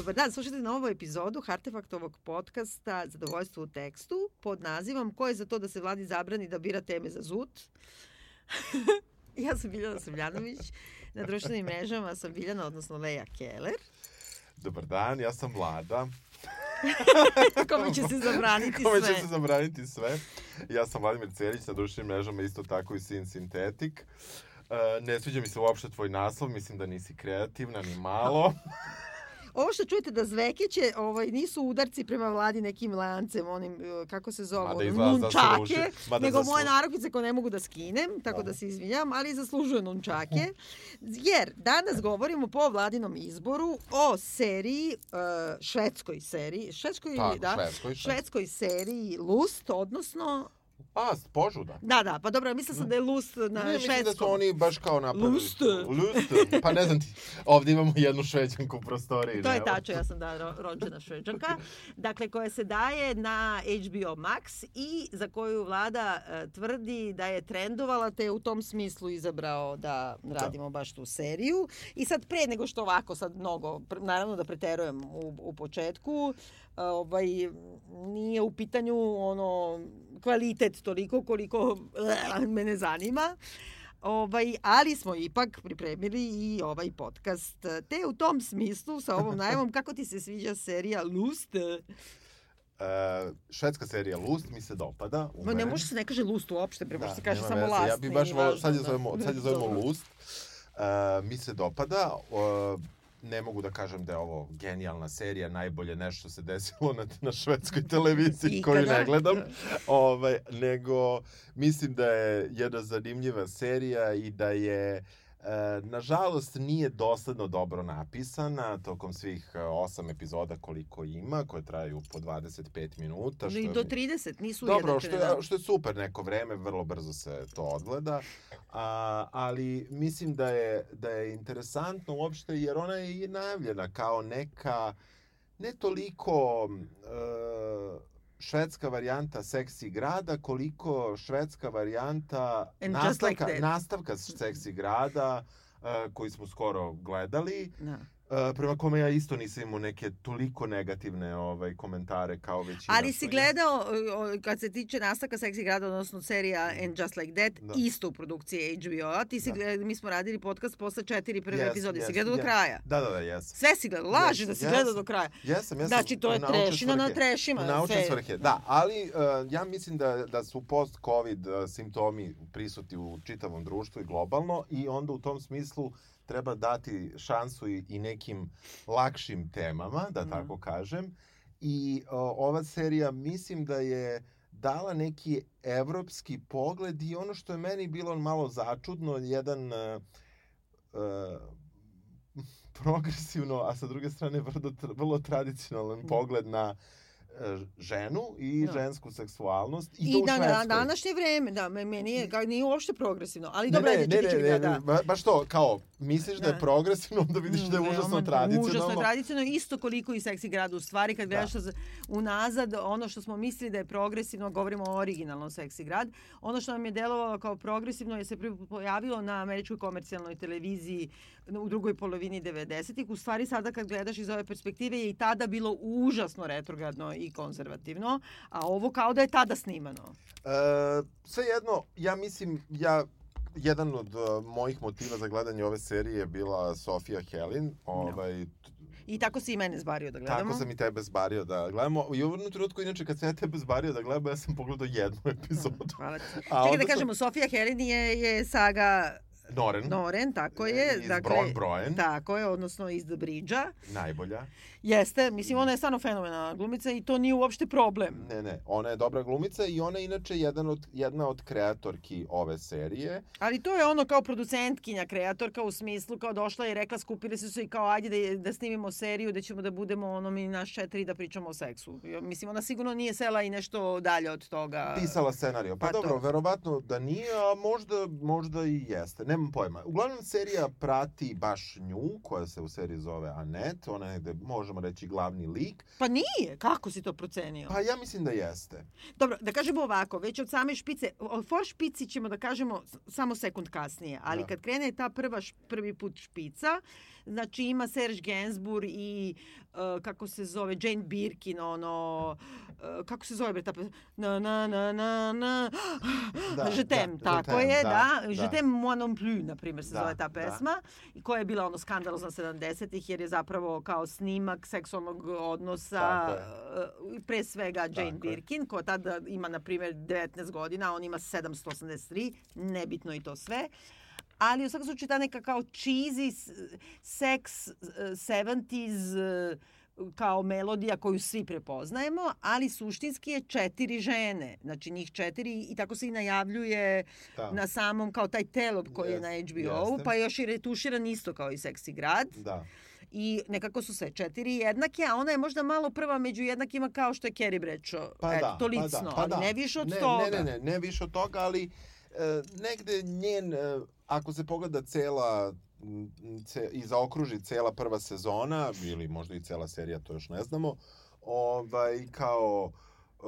dobar dan, slušajte novu epizodu Hartefaktovog podcasta Zadovoljstvo u tekstu pod nazivom Ko je za to da se vladi zabrani da bira teme za zut? ja sam Biljana Srbljanović, na društvenim mrežama sam Biljana, odnosno Leja Keller. Dobar dan, ja sam Vlada. Kome će se zabraniti Kome sve? će se zabraniti sve. Ja sam Vladimir Cerić, na društvenim mrežama isto tako i Sin Synthetic. Uh, ne sviđa mi se uopšte tvoj naslov, mislim da nisi kreativna ni malo. Ovo što čujete da zvekeće, ovaj, nisu udarci prema vladi nekim lancem, onim, eh, kako se zove, izgleda nunčake, nego moje narukvice koje ne mogu da skinem, tako da se izvinjam, ali zaslužuje nunčake. Jer danas govorimo po vladinom izboru o seriji, eh, švedskoj seriji, švedskoj, Tako, da, švedskoj. švedskoj seriji Lust, odnosno, A, požuda. da, da, pa dobro, mislila sam da je Lust na Ne, mislim švedskom. da su oni baš kao napravili. Lust. Lust. Pa ne znam ti, ovdje imamo jednu šveđanku u prostoriji. To je evo. tačno, ja sam da ro, rođena šveđanka. Dakle, koja se daje na HBO Max i za koju vlada e, tvrdi da je trendovala, te je u tom smislu izabrao da radimo baš tu seriju. I sad pre nego što ovako sad mnogo, naravno da preterujem u, u početku, ovaj, nije u pitanju ono kvalitet toliko koliko eh, mene zanima. Ovaj, ali smo ipak pripremili i ovaj podcast. Te u tom smislu, sa ovom najavom, kako ti se sviđa serija Lust? E, švedska serija Lust mi se dopada. Ma ne može se ne kaže Lust uopšte, bre, može se kaže nema samo. Last. Ja bi nije baš volao, sad je da. zovemo, sad je zovemo. Lust. Uh, mi se dopada. Uh, ne mogu da kažem da je ovo genijalna serija, najbolje nešto se desilo na, na švedskoj televiziji koju ne gledam. Ovaj, nego mislim da je jedna zanimljiva serija i da je E, nažalost nije dosledno dobro napisana tokom svih e, osam epizoda koliko ima, koje traju po 25 minuta. I je do mi- 30, nisu Dobro, ujednačene, što je, da. što je super neko vreme, vrlo brzo se to odgleda, a, ali mislim da je, da je interesantno uopšte jer ona je i najavljena kao neka ne toliko e, švedska varijanta seksi grada, koliko švedska varijanta And nastavka, like that. nastavka seksi grada e, koji smo skoro gledali. Da. E, prema kome ja isto nisam imao neke toliko negativne ovaj komentare kao većina. Ali si gledao, kad se tiče nastavka Seksi grada, odnosno serija And Just Like That, Da. isto u produkciji HBO-a. Ti si Da. gleda, mi smo radili podcast posle četiri prve Yes, epizode. Si yes, gledao do yes. kraja? Da, da, da, jesam. Sve si gledao, laži Yes, da si yes. gledao do kraja. Jesam, jesam. Znači, to je trešina na trešima. Naučne svrhe, da. Ali uh, ja mislim da, da su post-covid uh, simptomi prisutni u čitavom društvu i globalno i onda u tom smislu treba dati šansu i, i nekim lakšim temama, da Mhm. tako kažem. I uh, ova serija mislim da je dala neki evropski pogled i ono što je meni bilo malo začudno, jedan uh, uh, progresivno, a sa druge strane vrlo, vrlo tradicionalan pogled na e, ženu i Da. žensku seksualnost i, I to u na Švedskoj. današnje vreme, da, me- meni je, kao, nije uopšte progresivno. Ali Ne, dobro, ne, ne, ne, ne, ne, da. ba- baš to, kao, misliš da, Da. je progresivno, onda vidiš da je Veoma užasno tradicionalno. Užasno tradicionalno, isto koliko i seksi grad. U stvari, kad Da. gledaš da. unazad, ono što smo mislili da je progresivno, govorimo o originalnom seksi grad, ono što nam je delovalo kao progresivno je se pojavilo na američkoj komercijalnoj televiziji u drugoj polovini 90-ih. U stvari, sada kad gledaš iz ove perspektive, je i tada bilo užasno retrogradno i konzervativno, a ovo kao da je tada snimano. E, svejedno, ja mislim, ja jedan od uh, mojih motiva za gledanje ove serije je bila Sofia Helin. Ovaj, t- I tako si i mene zbario da gledamo. Tako sam i tebe zbario da gledamo. I u jednom trenutku, inače, kad sam ja tebe zbario da gledamo, ja sam pogledao jednu epizodu. Hvala ti. Čekaj da sam- kažemo, Sofija Helin je, je saga Noren. Noren, tako je. Iz dakle, Bron Brojen. Tako je, odnosno iz The Bridge-a. Najbolja. Jeste, mislim, ona je stvarno fenomenalna glumica i to nije uopšte problem. Ne, ne, ona je dobra glumica i ona je inače jedan od, jedna od kreatorki ove serije. Ali to je ono kao producentkinja, kreatorka u smislu kao došla i rekla, skupili su se i kao ajde da, je- da snimimo seriju, da ćemo da budemo ono mi naš četiri da pričamo o seksu. Mislim, ona sigurno nije sela i nešto dalje od toga. Pisala scenariju. Pa, Pa dobro, to. verovatno da nije, a možda, možda i jeste. Ne, nemam pojma. Uglavnom, serija prati baš nju, koja se u seriji zove Annette. Ona je negde, možemo reći, glavni lik. Pa nije, kako si to procenio? Pa ja mislim da jeste. Dobro, da kažemo ovako, već od same špice, o for špici ćemo da kažemo samo sekund kasnije, ali Da. kad krene ta prva, prvi put špica, znači ima Serge Gainsbourg i uh, kako se zove, Jane Birkin, ono, uh, kako se zove bre ta? Na, na, na, na, na, Da, Je t'aime, da, tako Je je, da, da. da. Je t'aime moi non plus, na primjer, se Da, zove ta da. pesma. I koja je bila ono skandalozna 70-ih, jer je zapravo kao snimak seksualnog odnosa, uh, pre svega Jane Tako. Birkin, koja tada ima, na primjer, 19 godina, on ima 783, nebitno i to sve. Ali u svakom slučaju ta neka kao cheesy sex uh, 70s uh, kao melodija koju svi prepoznajemo, ali suštinski je četiri žene, znači njih četiri i tako se i najavljuje Da. na samom kao taj telop koji je na HBO-u, pa još i retuširan isto kao i Seksi grad Da. i nekako su sve četiri jednake, a ona je možda malo prva među jednakima kao što je Carrie Bradshaw. Pa Eto, da, to pa da, licno, pa ali da. ne više od ne, toga. Ne, ne, ne, ne više od toga, ali negde njen, e, ako se pogleda cela ce, i zaokruži cela prva sezona, ili možda i cela serija, to još ne znamo, ovaj, kao e,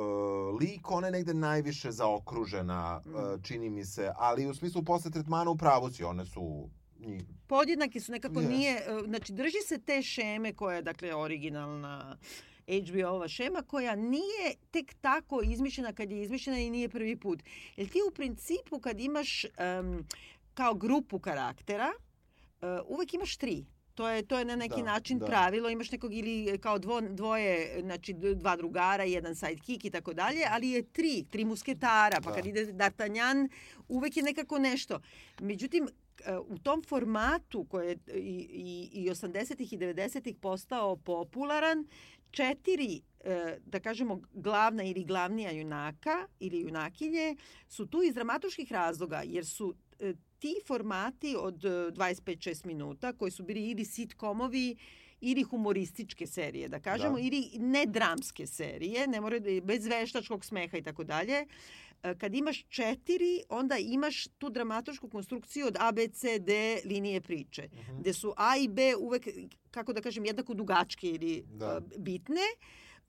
lik, ona je negde najviše zaokružena, e, Mm. čini mi se, ali u smislu posle tretmana u pravu si, one su njih, Podjednaki su nekako Jest. nije, e, znači drži se te šeme koja je dakle originalna HBO-ova šema koja nije tek tako izmišljena kad je izmišljena i nije prvi put. Jer ti u principu kad imaš em, kao grupu karaktera, e, uvek imaš tri. To je, to je na neki Da, način da. pravilo, imaš nekog ili kao dvo, dvoje, znači dva drugara, jedan sidekick i tako dalje, ali je tri, tri musketara, pa Da. kad ide D'Artagnan, uvek je nekako nešto. Međutim, e, u tom formatu koji je i, i, i 80-ih i 90-ih postao popularan, četiri, e, da kažemo, glavna ili glavnija junaka ili junakinje su tu iz dramatuških razloga, jer su e, ti formati od e, 25-6 minuta, koji su bili ili sitcomovi, ili humorističke serije, da kažemo, Da. ili nedramske serije, ne moraju da bez veštačkog smeha i tako dalje. E, Kad imaš četiri, onda imaš tu dramatušku konstrukciju od A, B, C, D linije priče, Mhm. gde su A i B uvek, kako da kažem, jednako dugačke ili Da. e, bitne.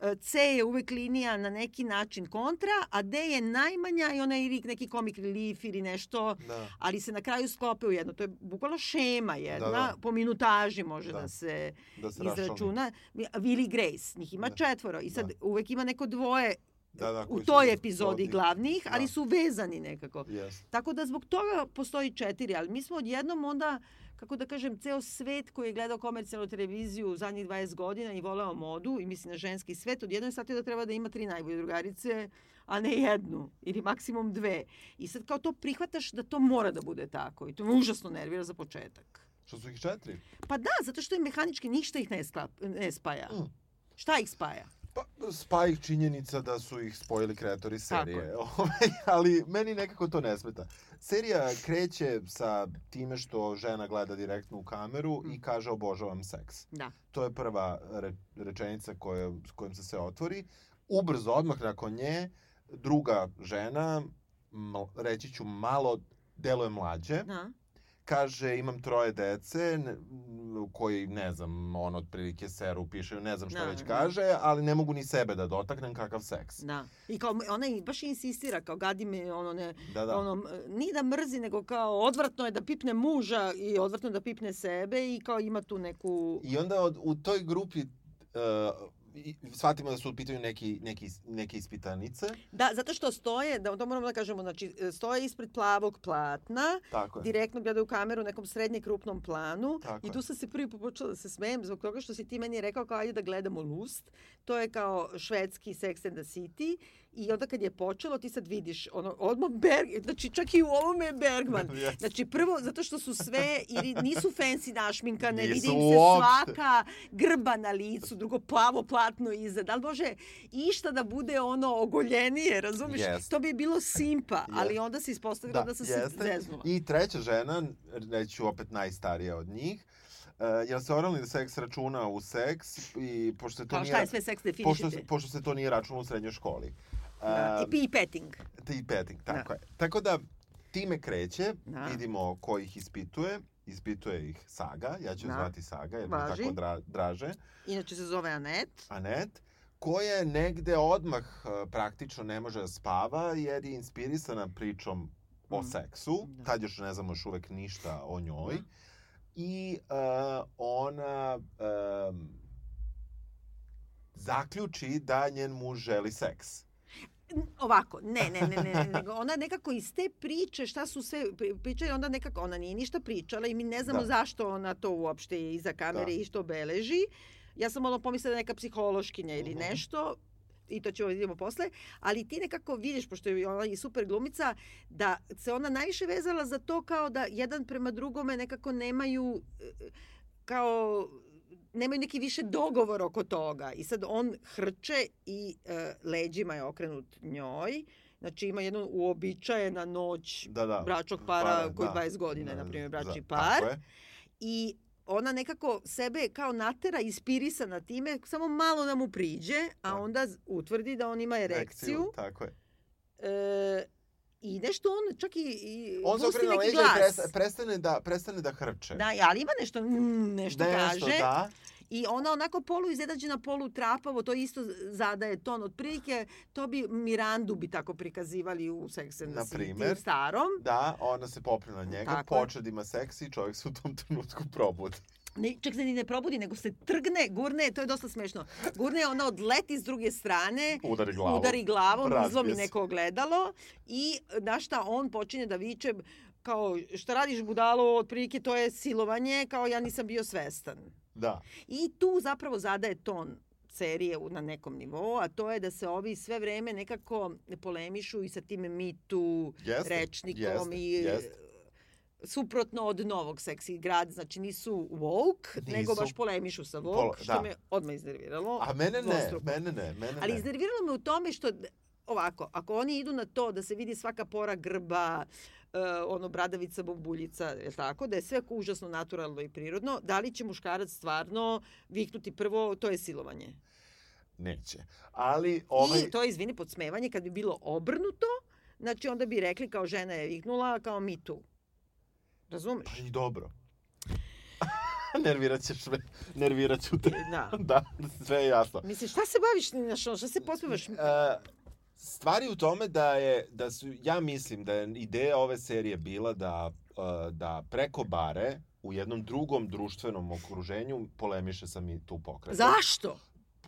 E, C je uvek linija na neki način kontra, a D je najmanja i ona je neki comic relief ili nešto, da. ali se na kraju sklope u jedno. To je bukvalno šema jedna, Da, da. po minutaži može da, Da. se da se izračuna. Willy Grace, njih ima Da. četvoro i sad Da. uvek ima neko dvoje Da, da, u toj epizodi glavnih, ali Da. su vezani nekako. Yes. Tako da zbog toga postoji četiri, ali mi smo odjednom onda, kako da kažem, ceo svet koji je gledao komercijalnu televiziju u zadnjih 20 godina i voleo modu i misli na ženski svet, odjednom je shvatio da treba da ima tri najbolje drugarice, a ne jednu ili maksimum dve. I sad kao to prihvataš da to mora da bude tako i to me užasno nervira za početak. Što su ih četiri? Pa da, zato što je mehanički ništa ih ne, sklap, ne spaja. Mm. Šta ih spaja? Pa, spa ih činjenica da su ih spojili kreatori serije. je. Ovaj, ali meni nekako to ne smeta. Serija kreće sa time što žena gleda direktno u kameru Mm. i kaže obožavam seks. Da. To je prva re, rečenica koja, s kojom se sve otvori. Ubrzo, odmah nakon nje, druga žena, reći ću malo, deluje mlađe, Da. Kaže imam troje dece koji ne znam on otprilike seru piše ne znam šta Da, već da. kaže ali ne mogu ni sebe da dotaknem kakav seks Da. I kao ona i baš insistira kao gadi me ono ne da da ono ni da mrzi nego kao odvratno je da pipne muža i odvratno je da pipne sebe i kao ima tu neku i onda od, u toj grupi uh, i- shvatimo da su u pitanju neki, neki, neke ispitanice. Da, zato što stoje, da to moramo da kažemo, znači stoje ispred plavog platna, tako je. direktno gledaju u kameru u nekom srednje krupnom planu Tako i tu sam se prvi počela da se smejem zbog toga što si ti meni rekao kao ajde da gledamo Lust. To je kao švedski Sex and the City i onda kad je počelo ti sad vidiš ono odmah Berg, znači čak i u ovome je Bergman. Znači prvo zato što su sve ili nisu fancy našminkane, Nisu vidi im se uopšte. svaka grba na licu, drugo plavo platno iza. Da li može išta da bude ono ogoljenije, razumiješ? Jeste. To bi bilo simpa, ali Jeste. onda se ispostavilo da, sam se jeste. zeznula. I treća žena, reću opet najstarija od njih, uh, jer se oralni seks računa u seks i pošto se to Kao nije... šta je sve seks pošto, definišite? se- pošto se to nije računalo u srednjoj školi. Da. Uh, I pi petting. i petting, tako je. Tako da, time kreće, Da. vidimo ko ih ispituje. Ispituje ih Saga, ja ću Da. zvati Saga, jer mi je Važi. tako dra, draže. Inače se zove Anet. Anet, koja negde odmah e, praktično ne može da spava, jer je inspirisana pričom o Mm. seksu. Da. Tad još ne znamo još uvek ništa o njoj. Da. I e, ona e, zaključi da njen muž želi seks. Ovako, ne, ne, ne, ne, ne, nego ona nekako iz te priče, šta su sve pri- pričali, onda nekako, ona nije ništa pričala i mi ne znamo Da. zašto ona to uopšte je iza kamere Da. i što beleži. Ja sam ono pomislila da neka psihološkinja ili Mhm. nešto, i to ćemo vidimo posle, ali ti nekako vidiš, pošto je ona i super glumica, da se ona najviše vezala za to kao da jedan prema drugome nekako nemaju e, kao nemaju neki više dogovor oko toga. I sad on hrče i e, leđima je okrenut njoj. Znači ima jednu uobičajena noć Da, da. bračnog para, Para, koji da. 20 godina je, Da, na primjer, bračni tako par. I ona nekako sebe kao natera inspirisana time, samo malo da mu priđe, a Da. onda utvrdi da on ima erekciju. Tako je. E, I nešto on čak i, i On se okrene leđa i prestane da, prestane da hrče. Da, ali ima nešto, mm, nešto, Nešto, kaže. da. I ona onako polu iznenađena, polu trapavo, to isto zadaje ton otprilike, to bi Mirandu bi tako prikazivali u Sex and the Na City starom. Da, ona se popne na njega, Tako da ima seks i čovjek se u tom trenutku probudi. Ne, čak se ni ne probudi, nego se trgne, gurne, to je dosta smešno. Gurne, ona odleti s druge strane, Udari glavom. udari glavom, izlomi neko ogledalo i na šta on počinje da viče kao šta radiš budalo, otprilike to je silovanje, kao ja nisam bio svestan. Da. I tu zapravo zadaje ton serije na nekom nivou, a to je da se ovi sve vreme nekako polemišu i sa tim Too Jeste, rečnikom jeste, i jeste. Suprotno od novog seksi grad, znači nisu woke, Nisu. nego baš polemišu sa woke, Pol- što da. me odmah iznerviralo. A mene ne, dvostruko. mene ne, mene Ali ne. iznerviralo me u tome što ovako, ako oni idu na to da se vidi svaka pora grba, uh, ono bradavica, bombuljica, je tako, da je sve užasno naturalno i prirodno, da li će muškarac stvarno viknuti prvo, to je silovanje. Neće. Ali ovaj... I to je, izvini, podsmevanje, kad bi bilo obrnuto, znači onda bi rekli kao žena je viknula, kao mi tu. Razumeš? Pa i dobro. nervirat ćeš me. Nervirat ću te. Da. da, sve je jasno. Mislim, šta se baviš, znaš, šta se posmevaš? E, stvari u tome da je da su ja mislim da je ideja ove serije bila da e, da preko bare u jednom drugom društvenom okruženju polemiše sa mi tu pokretom. Zašto?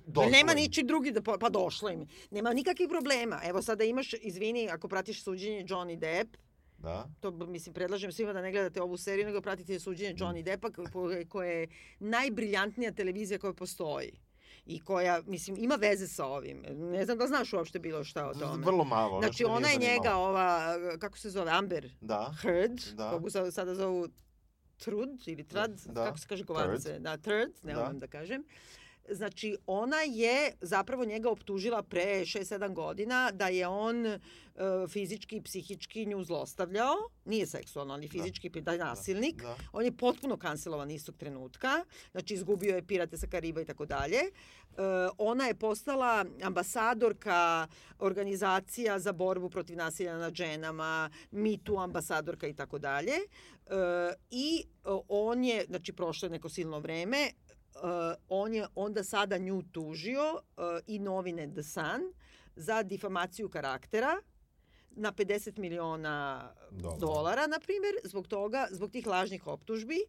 Došlo Nema im. niči drugi da po, pa došlo im. Nema nikakvih problema. Evo sada imaš, izvini, ako pratiš suđenje Johnny Depp, Da. to mislim predlažem svima da ne gledate ovu seriju, nego pratite suđenje Mm. Johnny Deppa koje je najbriljantnija televizija koja postoji i koja, mislim, ima veze sa ovim. Ne znam da znaš uopšte bilo šta o tome. Vrlo malo. Znači, ona je njega, ova, kako se zove, Amber Da. Heard, Da. kogu sa- sada zovu Trud ili Trad, Da. kako se kaže kovanice? Da, Trd, ne Da. umem da kažem. Znači, ona je zapravo njega optužila pre 6-7 godina da je on e, fizički i psihički nju zlostavljao. Nije seksualno, ali fizički, da je nasilnik. Da. On je potpuno kancelovan istog trenutka. Znači, izgubio je Pirate sa Kariba i tako dalje. E, Ona je postala ambasadorka organizacija za borbu protiv nasilja nad ženama, Too ambasadorka i tako dalje. E, I e, on je, znači, prošlo je neko silno vreme, on je onda sada nju tužio e, i novine The Sun za difamaciju karaktera na 50 miliona Dolara. dolara, na primjer, zbog toga, zbog tih lažnih optužbi,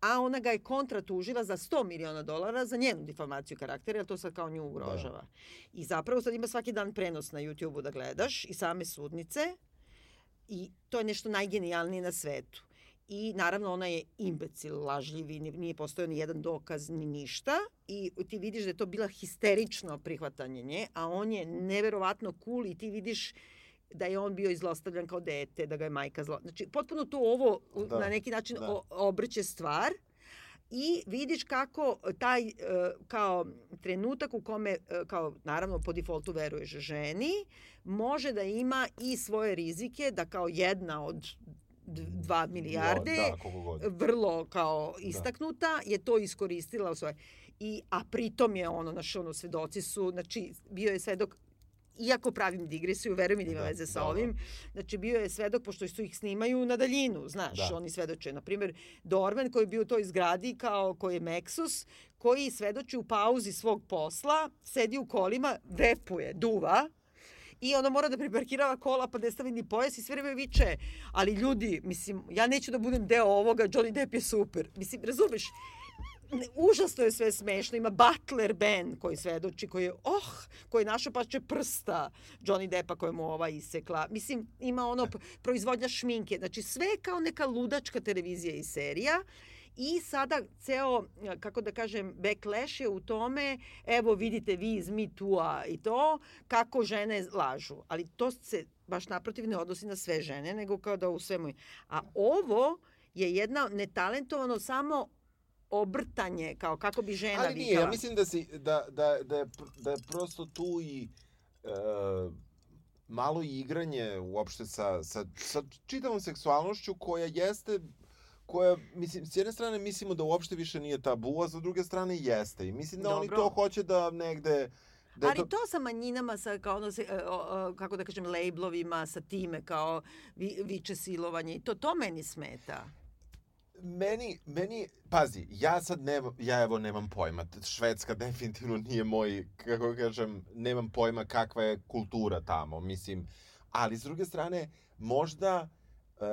a ona ga je kontratužila za 100 miliona dolara za njenu difamaciju karaktera, jer to sad kao nju ugrožava. I zapravo sad ima svaki dan prenos na YouTube-u da gledaš i same sudnice i to je nešto najgenijalnije na svetu. I naravno ona je imbecil, lažljiv i ni- nije postojao ni jedan dokaz ni ništa i ti vidiš da je to bila histerično prihvatanje nje, a on je neverovatno cool i ti vidiš da je on bio izlostavljan kao dete, da ga je majka zlo... Znači, potpuno to ovo Da, na neki način da. o- obrće stvar i vidiš kako taj e, kao trenutak u kome, e, kao naravno po defaultu veruješ ženi, može da ima i svoje rizike da kao jedna od d- dva milijarde Da, koliko god. vrlo kao istaknuta je to iskoristila u svoje i a pritom je ono naš ono svedoci su znači bio je svedok iako pravim digresiju, veruj mi da ima Da, veze sa da, da. ovim, znači bio je svedok, pošto su ih snimaju na daljinu, znaš, Da. oni svedoče. Na primjer, Dorman koji je bio u toj zgradi, kao koji je Mexus, koji svedoči u pauzi svog posla, sedi u kolima, repuje, duva, i ona mora da priparkirava kola pa da stavi ni pojas i sve vreme viče, ali ljudi, mislim, ja neću da budem deo ovoga, Johnny Depp je super. Mislim, razumeš? Ne, užasno je sve smešno. Ima Butler Ben koji svedoči, koji je, oh, koji je našao pače prsta Johnny Deppa koja mu ova isekla. Mislim, ima ono p- proizvodnja šminke. Znači, sve je kao neka ludačka televizija i serija. I sada ceo, kako da kažem, backlash je u tome, evo vidite vi iz Me Too-a i to, kako žene lažu. Ali to se baš naprotiv ne odnosi na sve žene, nego kao da u svemu. A ovo je jedna netalentovano samo obrtanje, kao kako bi žena Ali nije, vikala. ja mislim da, si, da, da, da, je, da je prosto tu i e, malo igranje uopšte sa, sa, sa čitavom seksualnošću koja jeste koja, mislim, s jedne strane mislimo da uopšte više nije tabu, a sa druge strane jeste. I mislim da oni Dobro. to hoće da negde... Da Ali to sa manjinama, sa kao ono, se, e, kako da kažem, lejblovima, sa time kao vi, viče silovanje i to, to meni smeta. Meni, meni, pazi, ja sad nemam, ja evo nemam pojma, Švedska definitivno nije moj, kako kažem, nemam pojma kakva je kultura tamo, mislim, ali s druge strane, možda, uh,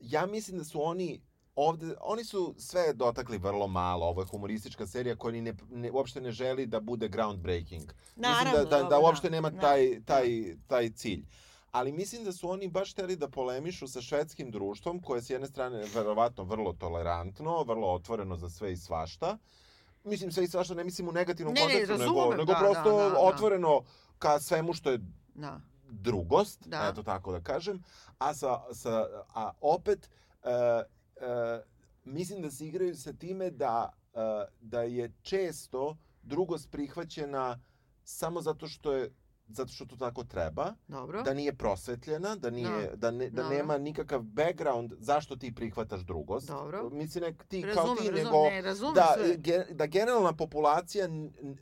ja mislim da su oni ovde, oni su sve dotakli vrlo malo, ovo je humoristička serija koja ni ne, ne, uopšte ne želi da bude groundbreaking. Naravno, mislim da, da, da uopšte nema da, taj, da. taj, taj cilj. Ali mislim da su oni baš hteli da polemišu sa švedskim društvom, koje je s jedne strane verovatno vrlo tolerantno, vrlo otvoreno za sve i svašta. Mislim sve i svašta, ne mislim u negativnom Ne, ne, kontekstu, nego, razumem, nego da, prosto da, da, da. otvoreno ka svemu što je Da. drugost, Da. eto tako da kažem, a, sa, sa, a opet e, mislim da se igraju sa time da, e, da je često drugost prihvaćena samo zato što je zato što to tako treba, Dobro. da nije prosvetljena, da nije da ne, da Dobro. nema nikakav background zašto ti prihvataš drugost. Dobro. Mislim ne ti kao razumem, ti razumem, nego ne, da, sve. ge, da generalna populacija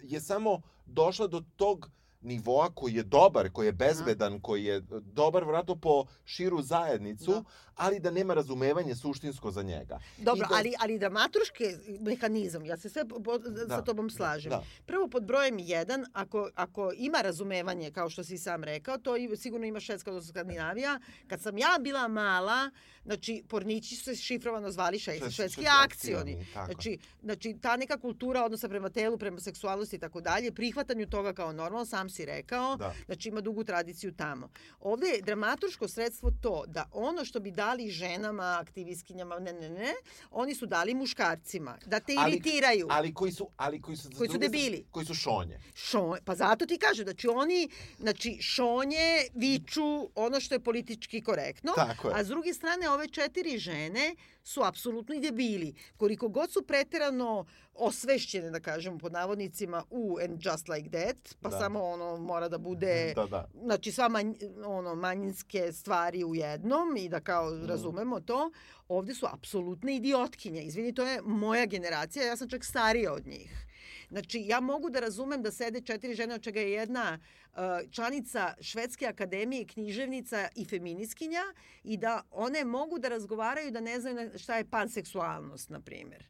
je samo došla do tog nivoa koji je dobar, koji je bezbedan, koji je dobar vratno po širu zajednicu, Da. ali da nema razumevanje suštinsko za njega. Dobro, I da- ali, ali dramaturški mehanizam, ja se sve po, po, sa Da, tobom slažem. Da. Prvo, pod brojem jedan, ako, ako ima razumevanje, kao što si sam rekao, to i, sigurno ima Švedska, odnosno Skandinavija. Kad sam ja bila mala, znači, pornići su se šifrovano zvali švedski, Švedski- akcioni. akcioni, tako. Znači, znači, ta neka kultura odnosa prema telu, prema seksualnosti i tako dalje, prihvatanju toga kao normalno, sam si rekao, Da. znači ima dugu tradiciju tamo. Ovde je dramaturško sredstvo to da ono što bi dali ženama, aktivistkinjama, ne, ne, ne, oni su dali muškarcima, da te Ali- iritiraju. Ali koji su ali koji su, Koji su debili. koji su šonje. Šo, pa zato ti kažem, znači oni, znači šonje viču ono što je politički korektno, a s druge strane ove četiri žene su apsolutni debili. Koliko god su preterano osvešćene, da kažem, pod navodnicima, u and just like that, pa Da. samo ono mora da bude Da, da. znači sva manj, ono, manjinske stvari u jednom i da kao Mhm. razumemo to, ovde su apsolutne idiotkinje. Izvini, to je moja generacija, ja sam čak starija od njih. Znači, ja mogu da razumem da sede četiri žene, od čega je jedna uh, članica Švedske akademije, književnica i feminiskinja i da one mogu da razgovaraju da ne znaju na- šta je panseksualnost, na primjer.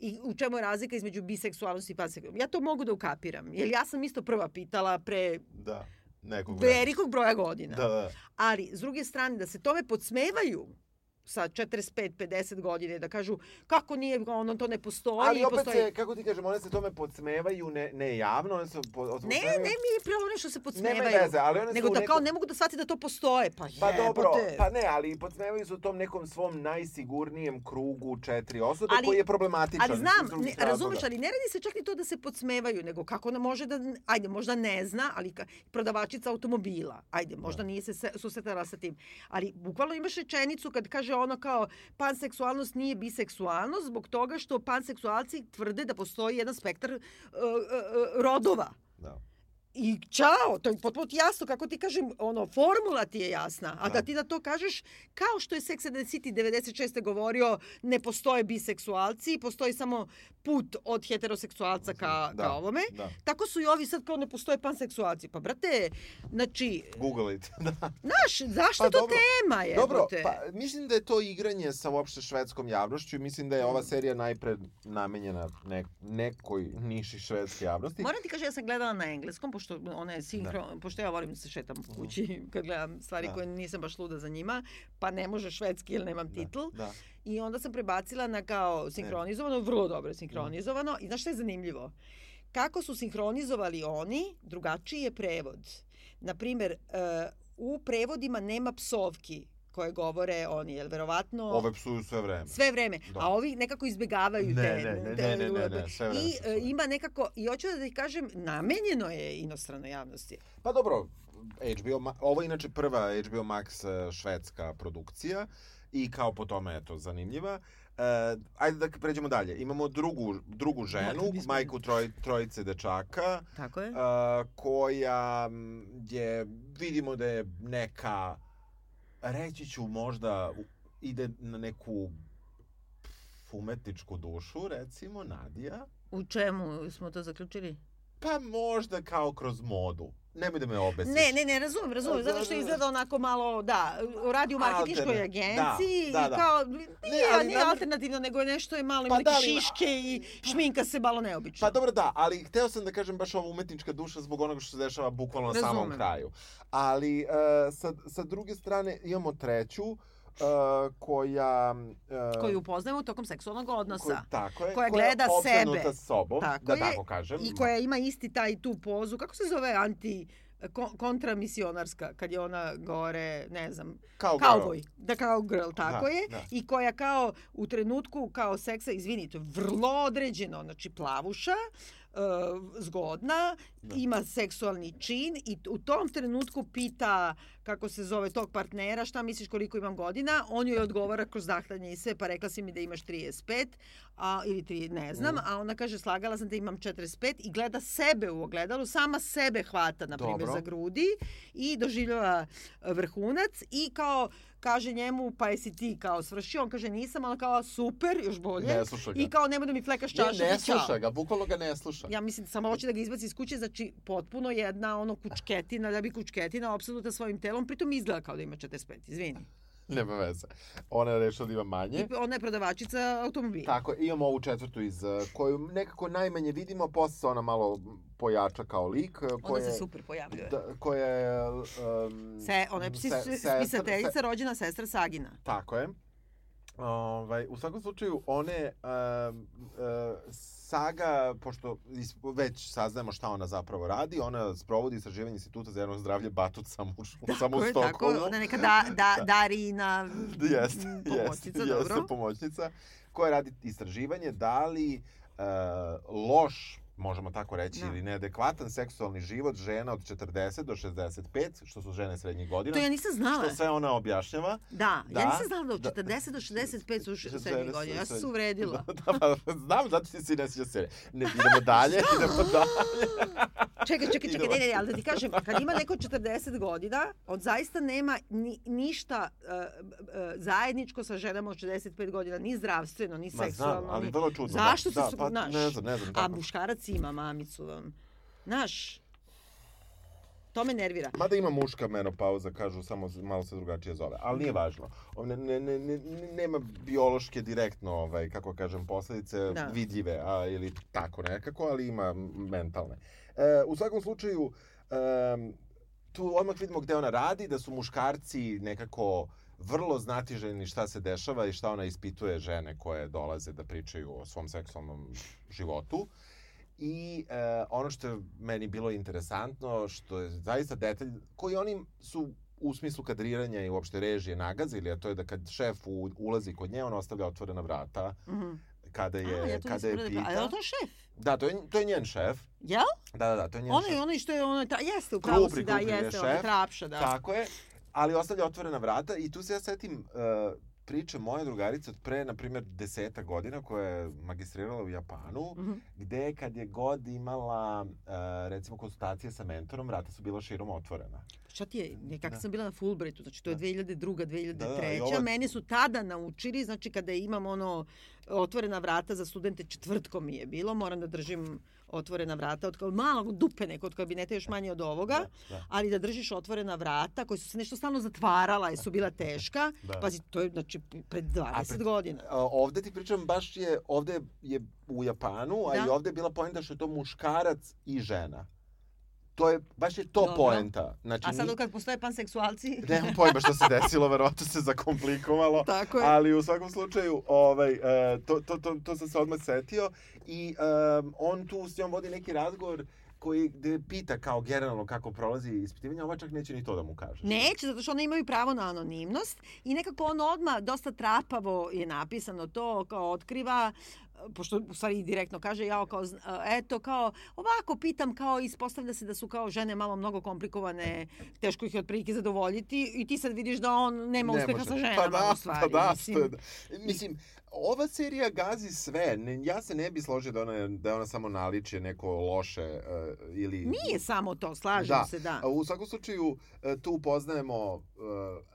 I u čemu je razlika između biseksualnosti i panseksualnosti. Ja to mogu da ukapiram, jer ja sam isto prva pitala pre Da. Nekog velikog broja godina. Da, da. Ali, s druge strane, da se tome podsmevaju sa 45-50 godine, da kažu kako nije, ono, to ne postoji. Ali opet postoji... se, kako ti kažem, one se tome podsmevaju ne, ne javno, one se po, Ne, ne mi je pravo one što se podsmevaju. Nema veze, ali one nego da nekom- kao ne mogu da shvati da to postoje. Pa, Pa dobro, jebote. pa ne, ali podsmevaju se u tom nekom svom najsigurnijem krugu četiri osobe Ali- koji je problematičan. Ali znam, ne, razumeš, ali ne radi se čak ni to da se podsmevaju, nego kako ona može da, ajde, možda ne zna, ali ka, prodavačica automobila, ajde, možda nije se se- susretala sa tim. Ali bukvalno imaš rečenicu kad kaže ono kao panseksualnost nije biseksualnost zbog toga što panseksualci tvrde da postoji jedan spektar uh, uh, rodova. Da. I čao, to je potpuno jasno, kako ti kažem, ono, formula ti je jasna. A da, Da. ti da to kažeš, kao što je Sex and the City 96. govorio, ne postoje biseksualci, postoji samo put od heteroseksualca ka, Da, ka ovome. da. Tako su i ovi sad kao ne postoje panseksualci. Pa, brate, znači, Google it. da. znaš, zašto Pa to dobro. tema je? Dobro, pa mislim da je to igranje sa uopšte švedskom javnošću i mislim da je Mm. ova serija najpre namenjena ne, nekoj niši švedske javnosti. Moram ti kažem, ja sam gledala na engleskom, pošto ona je sinkron, pošto ja volim da se šetam po kući kad gledam stvari Da. koje nisam baš luda za njima, pa ne može švedski jer nemam titl. Da. I onda sam prebacila na kao sinkronizovano, vrlo dobro sinkronizovano. I znaš šta je zanimljivo? Kako su sinkronizovali oni, drugačiji je prevod. Naprimer, uh, u prevodima nema psovki koje govore oni, jer verovatno... Ove psuju sve vreme. Sve vreme. Da. A ovi nekako izbegavaju Ne, te... ne, ne, te- ne, ne, ne, ne, sve vreme I se e, ima nekako, i hoću da ti kažem, namenjeno je inostranoj javnosti. Pa dobro, HBO, ovo je inače prva HBO Max e, švedska produkcija i kao po tome je to zanimljiva. E, ajde da pređemo dalje. Imamo drugu, drugu ženu, Makar bismo- majku troj, trojice dečaka, Tako je? e, koja je, vidimo da je neka, reći ću možda, ide na neku umetničku dušu, recimo, Nadija. U čemu smo to zaključili? Pa možda kao kroz modu. Nemoj da me obesiš. Ne, ne, ne, razumem, razumem, zato što izgleda onako malo, da, radi u marketinškoj Alterne- agenciji da, da, i da. kao, nije, ali nije nam- alternativno, nego je nešto je malo, Pa ima da, neke ali- šiške i šminka se malo neobično. Pa dobro da, ali hteo sam da kažem baš ova umetnička duša zbog onoga što se dešava bukvalno na samom Razumem. kraju. Ali uh, sa, sa druge strane imamo treću uh, koja... Uh, koju upoznajemo tokom seksualnog odnosa. Koja, tako je. koja gleda je sebe. sobom, Tako da je. tako kažem. I koja ima isti taj tu pozu, kako se zove anti ko- kontramisionarska, kad je ona gore, ne znam, Kao Cowboy, da kao girl, tako Da, je. da. I koja kao u trenutku kao seksa, izvini, to je vrlo određeno, znači plavuša, e, zgodna, Da. ima seksualni čin i u tom trenutku pita kako se zove tog partnera, šta misliš koliko imam godina, on joj odgovara kroz dahtanje i sve, pa rekla si mi da imaš 35, a, ili 3, ne znam, Mm. a ona kaže slagala sam da imam 45 i gleda sebe u ogledalu, sama sebe hvata, na primjer, za grudi i doživljava vrhunac i kao kaže njemu, pa jesi ti kao svršio? On kaže nisam, ali kao super, još bolje. Ne sluša ga. I kao nemoj da mi flekaš Ne, čašu. ne ćao. sluša ga, bukvalno ga ne sluša. Ja mislim, samo hoće da ga izbaci iz kuće, znači potpuno jedna ono kučketina, da bi kučketina opsednuta svojim telom, pritom izgleda kao da ima 45, izvini. Nema veze. Ona je rešila da ima manje. I ona je prodavačica automobila. Tako, imamo ovu četvrtu iz uh, koju nekako najmanje vidimo, posle se ona malo pojača kao lik. uh, Ona koja, se super pojavljuje. Da, koja je... Um, Se, ona je psi, se- spisateljica, se- rođena sestra Sagina. Tako je. Ovaj, u svakom slučaju, one... Um, uh, saga, pošto već saznajemo šta ona zapravo radi, ona sprovodi istraživanje instituta za jedno zdravlje Batut samo u, samo u Tako je, tako, Stokholmu. neka da, da, Da. Darina Jeste, jeste, pomoćnica, jeste dobro. pomoćnica, koja radi istraživanje da li uh, loš, možemo tako reći, Da. ili neadekvatan seksualni život žena od 40 do 65, što su žene srednjih godina, To ja nisam znala. što sve ona objašnjava. Da, Da, ja nisam znala da od da. 40 do 65 su srednjih su- godina. Ja sam se su- uvredila. Da, da, pa, znam, zato ti si ne sjeća se. Ne, idemo dalje, idemo dalje. Čekaj, čekaj, čekaj, ne, ne, ne, ali da ti kažem, kad ima neko 40 godina, on zaista nema ni, ništa uh, uh, zajedničko sa ženama od 65 godina, ni zdravstveno, ni Ma seksualno. znam, ali vrlo čudno. Zašto da, se da, pa, znaš? Ne znam, ne znam. A muškarac ima mamicu vam. Znaš, to me nervira. Mada ima muška menopauza, kažu, samo malo se drugačije zove. Ali nije važno. Ne, ne, ne, ne, ne- nema biološke direktno, ovaj, kako kažem, posledice Da. vidljive, a, ili tako nekako, ali ima mentalne. E, u svakom slučaju, em, tu odmah vidimo gde ona radi, da su muškarci nekako vrlo znatiželjni šta se dešava i šta ona ispituje žene koje dolaze da pričaju o svom seksualnom životu. I e, ono što je meni bilo interesantno, što je zaista detalj, koji oni su u smislu kadriranja i uopšte režije nagazili, a to je da kad šef u, ulazi kod nje, on ostavlja otvorena vrata Mhm. kada je, A, ja kada je pita. pita. A je to šef? Da, to je, to je njen šef. Jel? Da, da, da, to je njen Ono šef. je ono što je ono, ta, jeste, u pravu Krupri, si, da, krupri je jeste, ono šef. trapša, da. Tako je, ali ostavlja otvorena vrata i tu se ja setim uh, priče moje drugarice od pre, na primjer, deseta godina koja je magistrirala u Japanu, Mhm. gde kad je god imala, e, recimo, konsultacije sa mentorom, vrata su bila širom otvorena. Šta ti je, nekako Da. sam bila na Fulbrightu, znači to je Da. 2002. 2003. i ovo- Meni su tada naučili, znači kada imam ono otvorena vrata za studente četvrtkom mi je bilo, moram da držim otvorena vrata od kao malog dupe neko od kabineta još manje od ovoga, Da, da. ali da držiš otvorena vrata koja su se nešto stalno zatvarala jer su bila teška. Da. Pazi, to je znači pred 20 pred- godina. A, ovde ti pričam, baš je, ovde je u Japanu, a Da. i ovde je bila poenta što je to muškarac i žena. To je, baš je to Dobro. poenta. Znači, A sad kad postoje panseksualci... Nemam pojma što se desilo, verovatno se zakomplikovalo. Tako je. Ali u svakom slučaju, ovaj, e, to, to, to, to sam se odmah setio i um, on tu s njom vodi neki razgovor koji gde pita kao generalno kako prolazi ispitivanje, ova čak neće ni to da mu kaže. Neće, zato što one imaju pravo na anonimnost i nekako on odmah dosta trapavo je napisano to, kao otkriva pošto u stvari direktno kaže ja kao eto kao ovako pitam kao ispostavlja se da su kao žene malo mnogo komplikovane teško ih je otprilike zadovoljiti i ti sad vidiš da on nema Ne uspeha sa ženama pa da, u stvari Pa da, mislim. da. Mislim, ova serija gazi sve. Ne, ja se ne bi složio da ona, da ona samo naličje neko loše uh, ili... Nije samo to, slažem Da. se, da. U svakom slučaju, e, tu upoznajemo uh,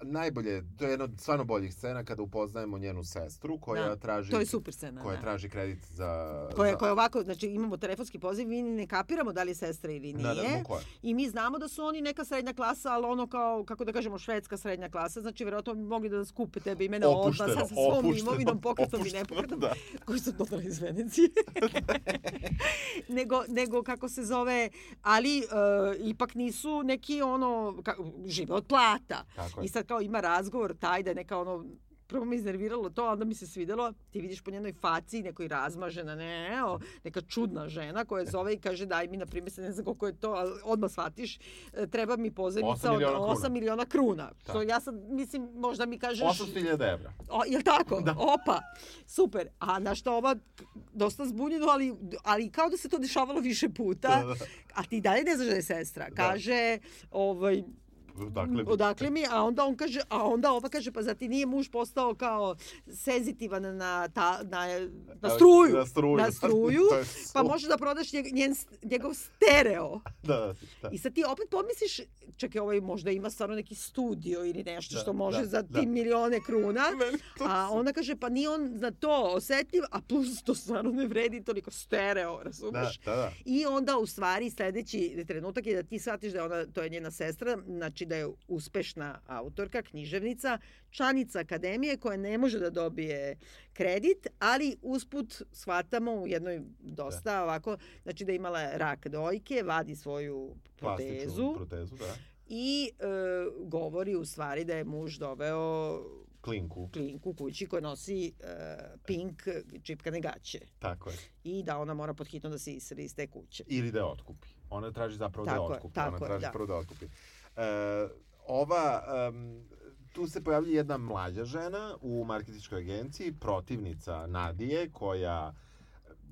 najbolje, to je jedna od stvarno boljih scena kada upoznajemo njenu sestru koja Da, traži To je super scena. koja da. traži kredit za Koja, za, koja ovako, znači imamo telefonski poziv, mi ne kapiramo da li je sestra ili nije. Da, da. I mi znamo da su oni neka srednja klasa, ali ono kao, kako da kažemo, švedska srednja klasa. Znači, vjerojatno bi mogli da skupe tebe imena odmah sa, svom imovinom, pokretom i opušteno, nepokretom, da. koji su dodali iz Venecije. nego, nego, kako se zove, ali e, ipak nisu neki ono, ka, žive od plata. Tako. I sad kao ima razgovor taj da je neka ono prvo me iznerviralo to, onda mi se svidelo, ti vidiš po njenoj faci nekoj razmažena, ne, o, neka čudna žena koja zove i kaže daj mi, na primjer, ne znam koliko je to, ali odmah shvatiš, e, treba mi pozajmica od miliona kruna. 8 miliona kruna. Što Tako. ja sad, mislim, možda mi kažeš... 800.000 evra. O, jel tako? Da. Opa, super. A na što ova dosta zbunjeno, ali, ali kao da se to dešavalo više puta. Da, da. A ti dalje ne znaš da je sestra. Kaže, ovaj, Dakle, odakle mi, a onda on kaže, a onda ova kaže, pa zar ti nije muž postao kao senzitivan na, ta, na, na struju, Na struju. na struju pa možeš da prodaš njeg, njen, njegov stereo. Da, da. I sad ti opet pomisliš, čekaj, ovaj možda ima stvarno neki studio ili nešto Da, što može da, za da. ti milione kruna. A ona kaže, pa nije on na to osetljiv, a plus to stvarno ne vredi toliko stereo, Da, razumeš? da, da. I onda u stvari sledeći trenutak je da ti shvatiš da ona, to je njena sestra, znači da je uspešna autorka, književnica, članica akademije koja ne može da dobije kredit, ali usput shvatamo u jednoj dosta ovako, znači da je imala rak dojke, vadi svoju protezu Plastičnu protezu, da. i e, govori u stvari da je muž doveo Klinku, klinku kući koja nosi e, pink čipkane gaće tako je. i da ona mora podhitno da se iseli iz te kuće. Ili da je otkupi. Ona traži zapravo da je Tako je, otkupi. tako Ona je, traži da. prvo da otkupi. E, ova, em, tu se pojavlja jedna mlađa žena u marketičkoj agenciji, protivnica Nadije, koja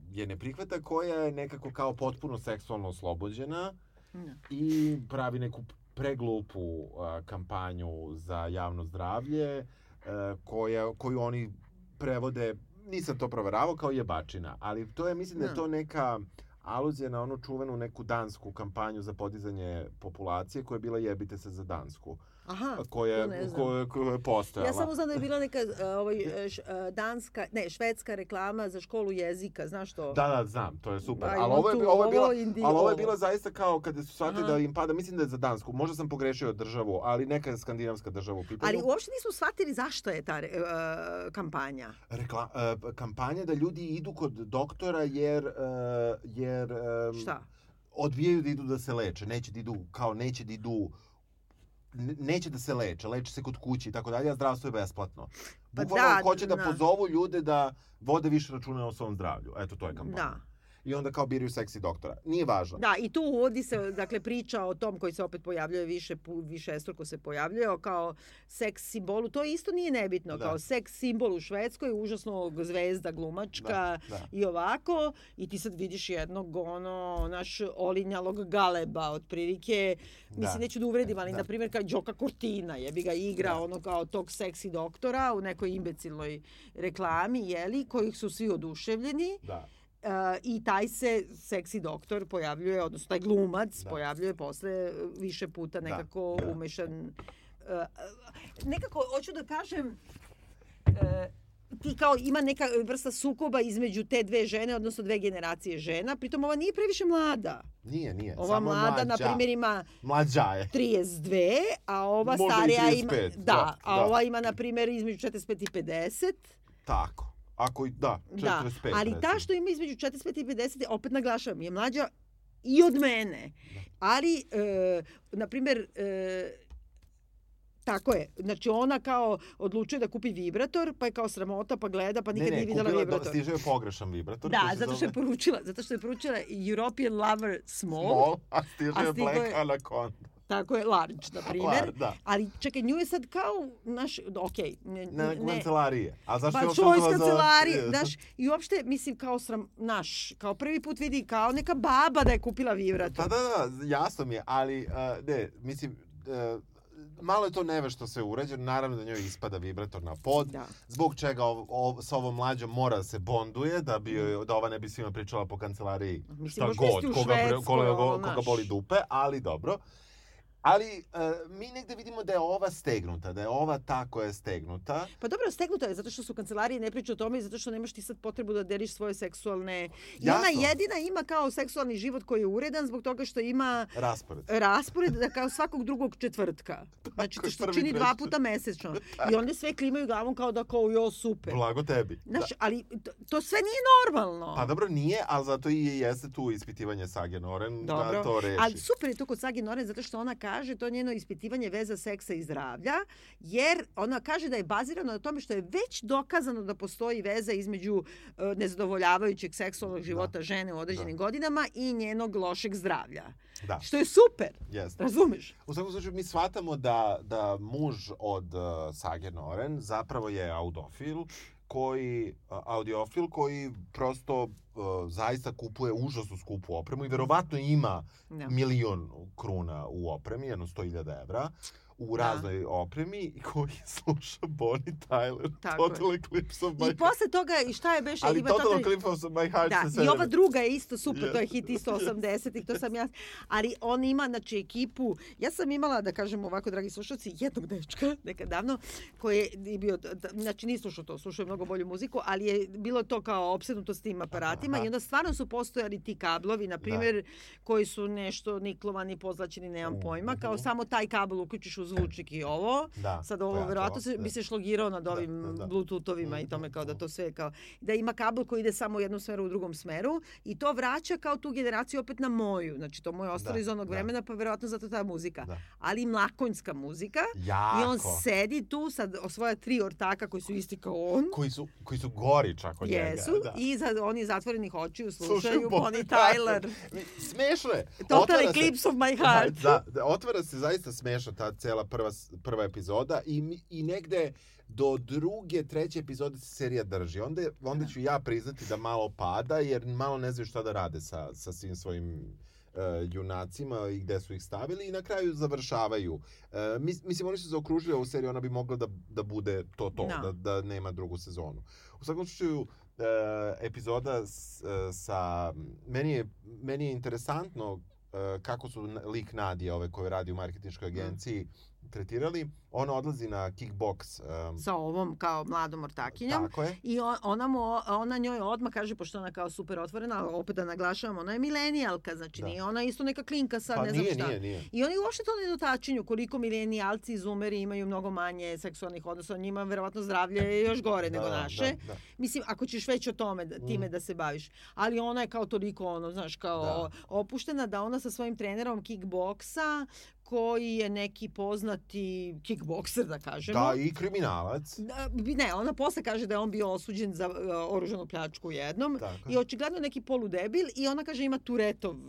je ne prihvata, koja je nekako kao potpuno seksualno oslobođena Da. i pravi neku preglupu a, kampanju za javno zdravlje e, koja, koju oni prevode, nisam to proveravao, kao jebačina, ali to je, mislim da je Da. to neka aluzija na onu čuvenu neku dansku kampanju za podizanje populacije koja je bila jebite se za Dansku, Aha, koja, znam. koja, koja je postojala. Ja samo znam da je bila neka uh, ovaj, uh, š, uh, danska, ne, švedska reklama za školu jezika, znaš to? Da, da, znam, to je super. I Ali ovo je, ovo je bila, ovo, indi ali ovo je bila zaista kao kada su shvatili da im pada, mislim da je za Dansku, možda sam pogrešio državu, ali neka skandinavska država u pitanju. Ali uopšte nismo shvatili zašto je ta uh, kampanja. Rekla, uh, kampanja da ljudi idu kod doktora jer, uh, jer um, Šta? odbijaju da idu da se leče. Neće da idu, kao neće da idu neće da se leče, leče se kod kuće i tako dalje, a zdravstvo je besplatno. Pa Bukvalno da, hoće da da. pozovu ljude da vode više računa o svom zdravlju. Eto, to je kampanja. Da. I onda kao biraju seksi doktora. Nije važno. Da, i tu uvodi se, dakle, priča o tom koji se opet pojavljuje više, više estruko se pojavljuje, o kao seks simbolu. To isto nije nebitno, Da. kao seks simbol u Švedskoj, užasno zvezda glumačka Da, da. i ovako. I ti sad vidiš jednog, ono, naš olinjalog galeba, otprilike. Mislim, Da. neću da uvredim, ali, Da. na primjer, kao Đoka Cortina, jebi ga igra, Da. ono, kao tog seksi doktora u nekoj imbecilnoj reklami, jeli, kojih su svi oduševljeni. Da. Uh, I taj se seksi doktor pojavljuje, odnosno taj glumac Da. pojavljuje posle više puta nekako da. umešan. Uh, nekako, hoću da kažem, uh, ti kao ima neka vrsta sukoba između te dve žene, odnosno dve generacije žena, pritom ova nije previše mlada. Nije, nije. Ova Samo mlada, na mlađa. primjer, ima Mlađa je. 32, a ova Možda starija ima... 35, Da, da, a da. ova ima, na primjer, između 45 i 50. Tako. Ako i, da, 45, Da, ali ta recimo. što ima između 45 i 50, opet naglašavam, je mlađa i od mene. Ali, e, na primjer, e, tako je. Znači ona kao odlučuje da kupi vibrator, pa je kao sramota, pa gleda, pa nikad ne, ne, nije videla vibrator. stiže joj pogrešan vibrator. Da, zato što je poručila, zato što je poručila European Lover Small, Small, a stiže a joj stigo Black je- Anaconda. tako je large, na primjer. Da. Ali čekaj, nju je sad kao, naš, okej, ne, Na ne, kancelarije. A zašto Pa je čo iz kancelarije, znaš, i uopšte, mislim, kao sram, naš, kao prvi put vidi kao neka baba da je kupila vibrator. Pa da, da, jasno mi je, ali uh, ne, mislim, uh, malo je to nevešto sve urađeno, naravno da njoj ispada vibrator na pod, Da. zbog čega ov, ov, sa ovom mlađom mora da se bonduje, da, bi, da ova ne bi svima pričala po kancelariji Mislim, šta god, koga, koga, koga znaš. boli dupe, ali dobro. Ali uh, mi negde vidimo da je ova stegnuta, da je ova ta koja je stegnuta. Pa dobro, stegnuto je, zato što su kancelarije ne pričaju o tome i zato što nemaš ti sad potrebu da deliš svoje seksualne... I ona jedina ima kao seksualni život koji je uredan zbog toga što ima Raspored. raspored da kao svakog drugog četvrtka. Znači, je, što čini dva puta mesečno. I onda sve klimaju glavom kao da kao jo, super. Blago tebi. Znaš, ali to, to sve nije normalno. Pa dobro nije, ali zato i jeste tu ispitivanje Sage Noren da Dobro. to reši. Ali super je to kod Sagi Noren zato što ona kaže to je njeno ispitivanje veza seksa i zdravlja, jer ona kaže da je bazirano na tome što je već dokazano da postoji veza između e, nezadovoljavajućeg seksualnog života žene u određenim godinama i njenog lošeg zdravlja. Da, Što je super, jeste. razumeš? U svakom slučaju mi shvatamo da, da muž od uh, Sage Noren zapravo je audofil koji, audiofil koji prosto uh, zaista kupuje užasno skupu opremu i verovatno ima Da. milion kruna u opremi, jedno 100.000 evra u Da. raznoj opremi i koji sluša Bonnie Tyler, Tako je. Total Eclipse of my I posle toga, i šta je beše? Ali ima Total Total- Eclipse of my heart Da, se i ova druga je isto super, to je hit isto 80-ih, to sam ja. Ali on ima, znači, ekipu, ja sam imala, da kažem ovako, dragi slušalci, jednog dečka, nekad davno, koji je bio, da- znači nije slušao to, slušao je mnogo bolju muziku, ali je bilo to kao opsednuto s tim aparatima Aha. i onda stvarno su postojali ti kablovi, na primjer, koji su nešto niklovani, pozlačeni, nemam pojma, kao Mhm. samo taj kabel uključiš u zvučnik i ovo, Da, Sad ovo verovatno se, da. bi se šlogirao nad ovim da, da. bluetoothovima i tome Mhm, kao da mhm. to sve kao da ima kabel koji ide samo u jednom smeru u drugom smeru i to vraća kao tu generaciju opet na moju. Znači to mu je ostalo Da, iz onog da. vremena pa verovatno zato ta muzika. Da. Ali mlakonjska muzika Jako. i on sedi tu sa svoja tri ortaka koji su isti kao on. koji su, koji su gori čak od Jesu njega. Da. i za, oni zatvorenih očiju Slušaju slušaju Bonnie Tyler. Smešno je. Total Otvara se- Eclipse of my heart. Da, da, otvara se zaista smešno ta cela prva, s- prva epizoda i, i negde do druge, treće epizode se serija drži. Onda, onda ću ja priznati da malo pada jer malo ne znaju šta da rade sa, sa svim svojim uh, junacima i gde su ih stavili i na kraju završavaju. Uh, mis, mislim, oni su zaokružili ovu seriju, ona bi mogla da, da bude to to, Da. da, da nema drugu sezonu. U svakom slučaju, e, epizoda s, e, sa... Meni je, meni je interesantno kako su lik Nadije, ove koje radi u marketinškoj agenciji, tretirali. Ona odlazi na kickbox. Um, Sa ovom kao mladom ortakinjom. tako je. I on, ona, mu, ona njoj odmah kaže, pošto ona kao super otvorena, opet da naglašavam, ona je milenijalka, znači Da. nije ona isto neka klinka sa Pa ne znam nije, šta. nije, nije. I oni uopšte to ne dotačinju koliko milenijalci i zoomeri imaju mnogo manje seksualnih odnosa. Njima verovatno zdravlje je još gore nego da, naše. Da, da. Mislim, ako ćeš već o tome, da, time Mm. da se baviš. Ali ona je kao toliko, ono, znaš, kao Da. opuštena da ona sa svojim trenerom kickboksa koji je neki poznati kickbokser, da kažemo. Da, i kriminalac. Da, ne, ona posle kaže da je on bio osuđen za uh, oružanu pljačku jednom Tako. i očigledno neki poludebil i ona kaže ima Turetov uh,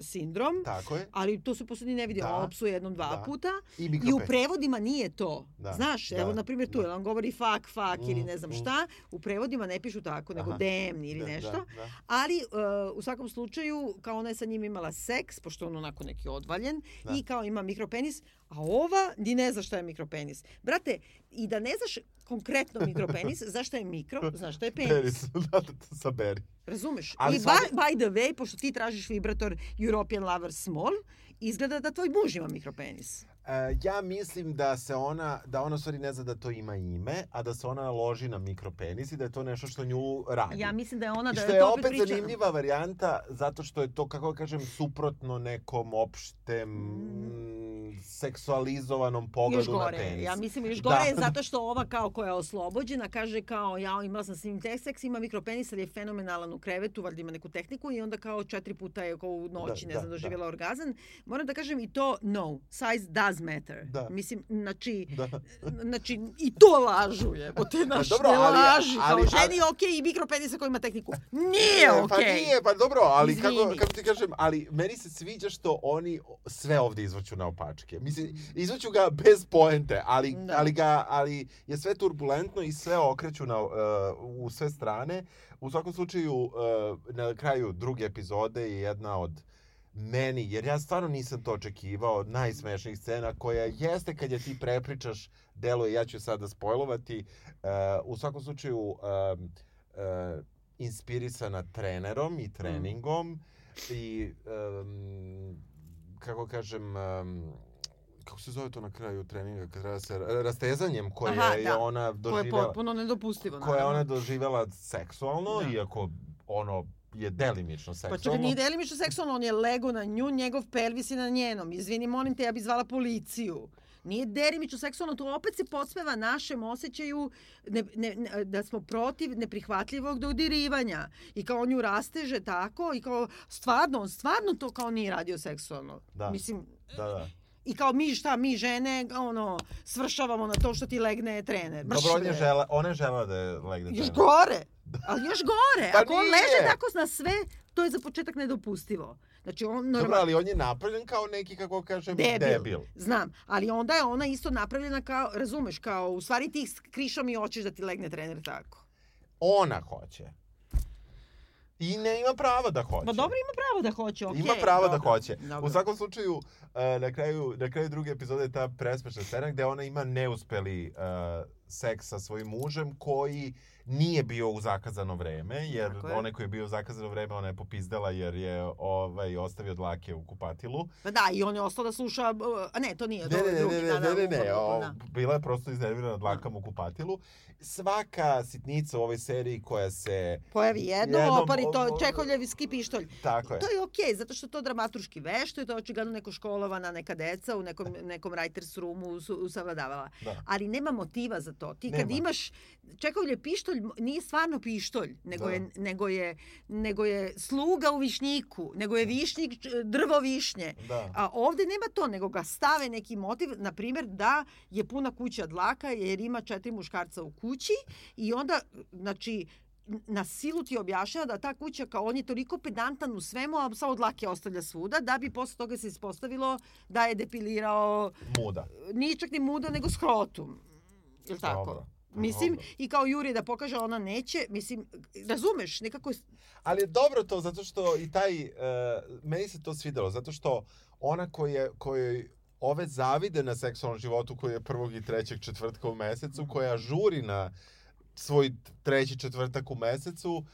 sindrom. Tako je. Ali to se poslednji ne vidi, Da. ona psuje jednom, dva Da. puta. I I u prevodima nije to. Da. Znaš, Da. evo, na primjer, tu, Da. da. on govori fuck, fuck ili Mm, ne znam mm. šta. U prevodima ne pišu tako, nego Aha. damn ili Da, nešto. Da, da. Ali uh, u svakom slučaju, kao ona je sa njim imala seks, pošto on onako neki odvaljen, Da. i kao ima mikropenis, a ova ni ne zna šta je mikropenis. Brate, i da ne znaš konkretno mikropenis, znaš šta je mikro, znaš šta je penis. Penis, da, da, da, saberi. Razumeš? Ali I by, by the way, pošto ti tražiš vibrator European Lover Small, izgleda da tvoj muž ima mikropenis. E, ja mislim da se ona, da ona stvari ne zna da to ima ime, a da se ona loži na mikropenis i da je to nešto što nju radi. Ja mislim da je ona I da što je je opet priča. zanimljiva varijanta, zato što je to, kako da kažem, suprotno nekom opštem mm, seksualizovanom pogledu na penis. ja mislim još Da. gore, da. zato što ova kao koja je oslobođena kaže kao ja imala sam s njim seks, ima mikropenis, ali je fenomenalan u krevetu, valjda ima neku tehniku i onda kao četiri puta je kao u noći, Da, ne da, znam, da. doživjela orgazam. Moram da kažem i to no, size does matter. Da. Mislim, znači, Da. znači i to lažu je, bo te naš dobro, ne ali- laži, ali- kao ženi je okej i mikropenisa koji ima tehniku. Nije E, okej. Pa nije, pa dobro, ali kako, Izvini. kako ti kažem, ali meni se sviđa što oni sve ovde izvrću na opačke. Mislim, izvrću ga bez poente, ali, Da. ali, ga, ali je sve turbulentno i sve okreću na, uh, u sve strane. U svakom slučaju, uh, na kraju druge epizode je jedna od meni, jer ja stvarno nisam to očekivao, najsmešnijih scena koja jeste kad je ti prepričaš, deluje, ja ću sada spojlovati, uh, u svakom slučaju um, uh, inspirisana trenerom i treningom i um, kako kažem um, kako se zove to na kraju treninga kad treba se rastezanjem koje Aha, je da. ona To je doživela potpuno nedopustivo. koje je ona doživela seksualno Da. iako ono je delimično Pa seksualno. čekaj, nije delimično seksualno, on je lego na nju, njegov pelvis je na njenom. Izvini, molim te, ja bi zvala policiju. Nije delimično seksualno, to opet se podsmeva našem osjećaju ne, ne, ne, da smo protiv neprihvatljivog dodirivanja. I kao on nju rasteže tako i kao stvarno, on stvarno to kao nije radio seksualno. Da. Mislim, Da, da. i kao mi šta, mi žene, ono, svršavamo na to što ti legne trener. Dobro, on je bre. žela, ona je da je legne Još trener. gore. Ali još gore. Pa Ako on nije. leže tako na sve, to je za početak nedopustivo. Znači on Dobro, normalno... ali on je napravljen kao neki, kako kažem, Debil. debil. Znam, ali onda je ona isto napravljena kao, razumeš, kao u stvari ti krišom i hoćeš da ti legne trener tako. Ona hoće. I ne ima prava da hoće. Pa dobro, ima pravo da hoće, okej. Ima pravo da dobro, hoće. dobro. U svakom slučaju, uh, na, kraju, na kraju druge epizode je ta presmešna scena gde ona ima neuspeli uh, seks sa svojim mužem koji nije bio u zakazano vreme, jer Tako je. onaj koji je bio u zakazano vreme ona je popizdala jer je ovaj, ostavio dlake u kupatilu. Pa da, i on je ostao da sluša, a ne, to nije, Ne, ne, je ne, ne, da, ne, da, ne, ne, upravo, o, da. bila je prosto iznervirana dlakama u kupatilu. Svaka sitnica u ovoj seriji koja se... Pojavi jedno, Jednom, opari to, čekoljevski pištolj. Tako je. To je okej, zato što to dramaturški vešto i to je očigledno neko školovana, neka deca u nekom, nekom writers roomu su savladavala. Da. Ali nema motiva za to. Ti kad Nema. imaš čekovlje pištolj, nije stvarno pištolj, nego, Da. je, nego, je, nego je sluga u višnjiku, nego je višnjik č- drvo višnje. Da. A ovde nema to, nego ga stave neki motiv, na primjer da je puna kuća dlaka jer ima četiri muškarca u kući i onda, znači, na silu ti objašnjava da ta kuća kao on je toliko pedantan u svemu, a samo dlake ostavlja svuda, da bi posle toga se ispostavilo da je depilirao Muda. nije čak ni muda, nego skrotum. Jel tako? Dobro. Mislim, Dobro. i kao Juri da pokaže ona neće, mislim, razumeš, nekako Ali je dobro to zato što i taj, uh, meni se to svidelo, zato što ona koja, kojoj ove zavide na seksualnom životu koji je prvog i trećeg četvrtka u mesecu, koja žuri na svoj treći četvrtak u mesecu,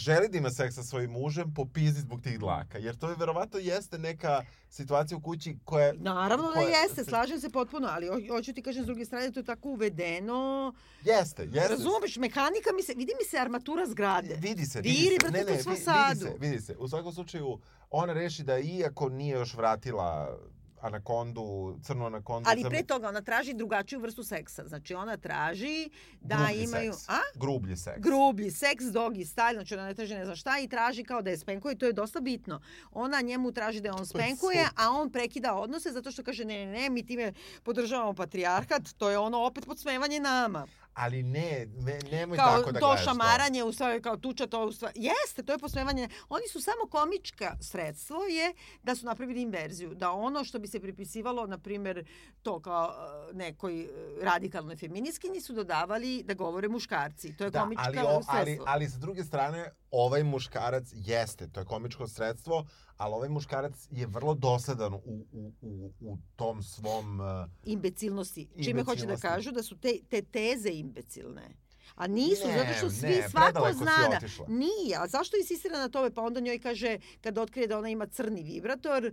želi da ima seks sa svojim mužem po pizdi zbog tih dlaka. Jer to je verovatno jeste neka situacija u kući koja... Naravno da koja- jeste, slažem se potpuno, ali ho- hoću ti kažem s druge strane, to je tako uvedeno. Jeste, jeste. Razumeš, mehanika mi se, vidi mi se armatura zgrade. Vidi se, vidi se. brate, kroz vi- fasadu. Vidi se, vidi se. U svakom slučaju, ona reši da iako nije još vratila anakondu, crnu anakondu. Ali pre toga ona traži drugačiju vrstu seksa. Znači ona traži da Grublji imaju... seks. A? Grublji seks. grublji seks, doggy style, znači ona ne traži ne znam šta i traži kao da je spenkuje, to je dosta bitno. Ona njemu traži da on spenkuje, a on prekida odnose zato što kaže ne, ne, ne, mi time podržavamo patrijarhat, to je ono opet podsmevanje nama. Ali ne, ne nemoj Kao tako da to gledaš šamaranje, u stvari kao tuča, to u stvari, jeste, to je podsmevanje. Oni su samo komička sredstvo je da su napravili inverziju, da ono što bi se pripisivalo, na primjer, to kao e, nekoj e, radikalnoj feminiskinji su dodavali da govore muškarci. To je Da, komička ali, o, ali, sredstvo. ali sa druge strane, ovaj muškarac jeste, to je komičko sredstvo, ali ovaj muškarac je vrlo dosadan u, u, u, u tom svom... Uh, imbecilnosti. Čime hoće da Imbecilnosti. kažu da su te, te teze imbecilne. A nisu, Ne, zato što svi ne, svako zna da... Nije, a zašto insistira na tome? Pa onda njoj kaže, kad otkrije da ona ima crni vibrator, e,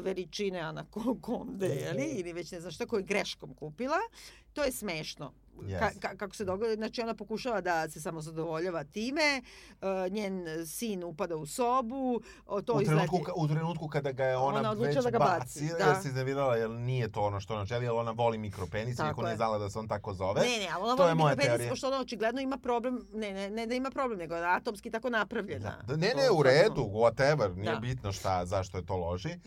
veličine anakonde, jeli, ili već ne znam šta, koju greškom kupila, to je smešno. Yes. ka, kako se dogodi, znači ona pokušava da se samo zadovoljava time, e, njen sin upada u sobu, to u, trenutku, izleti. u trenutku kada ga je ona, Ona već da ga baci, baci, da. jer se iznervirala, jer nije to ono što ona želi, jer ona voli mikropenis, Tako nije je. znala da se on tako zove. Ne, ne, ali ona To voli mikropenis, teorija. pošto ona očigledno ima problem, ne, ne, ne da ima problem, nego atomski tako napravljena. Da, ne, To ne, u redu, whatever, nije Da. bitno šta, zašto je to loži.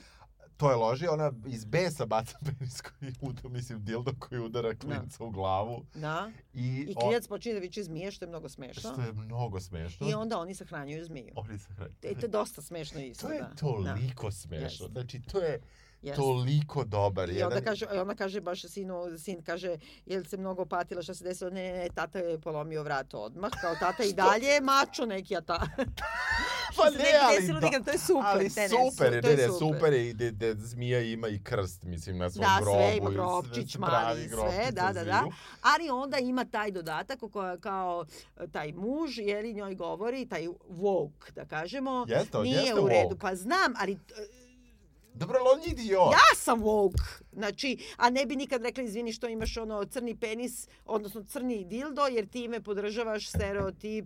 To je loži, ona iz besa baca penis koji udara, mislim, dildo koji udara klinca u glavu. Da. I, I klinac počinje da viče zmije, što je mnogo smešno. što je mnogo smešno. I onda oni sahranjuju zmiju. Oni se hrane. E, to je dosta smešno isto, To je da. toliko smešno. Jeste. Znači, to je Jeste. toliko dobar. I onda Jedan- kaže, ona kaže baš sinu, sin kaže, jel se mnogo patila, šta se desilo? Ne, ne, ne, tata je polomio vrat odmah, kao tata i dalje je mačo neki, a ta... Pa ne desilo do- nikad, to je super, Ali ne, ne, super, ne, je ne, super. je i da, da zmija ima i krst, mislim, na svom Da, grobu. sve ima grobčić mali, sve, da, da, da. zmiju. Ali onda ima taj dodatak koja, kao e, taj muž, jer i njoj govori, taj woke, da kažemo, Jeste, nije jeste u redu. woke. Pa znam, ali e, Dobro, ali on je idiot. ja sam woke. Znači, a ne bi nikad rekla, izvini što imaš ono crni penis, odnosno crni dildo, jer time podržavaš stereotip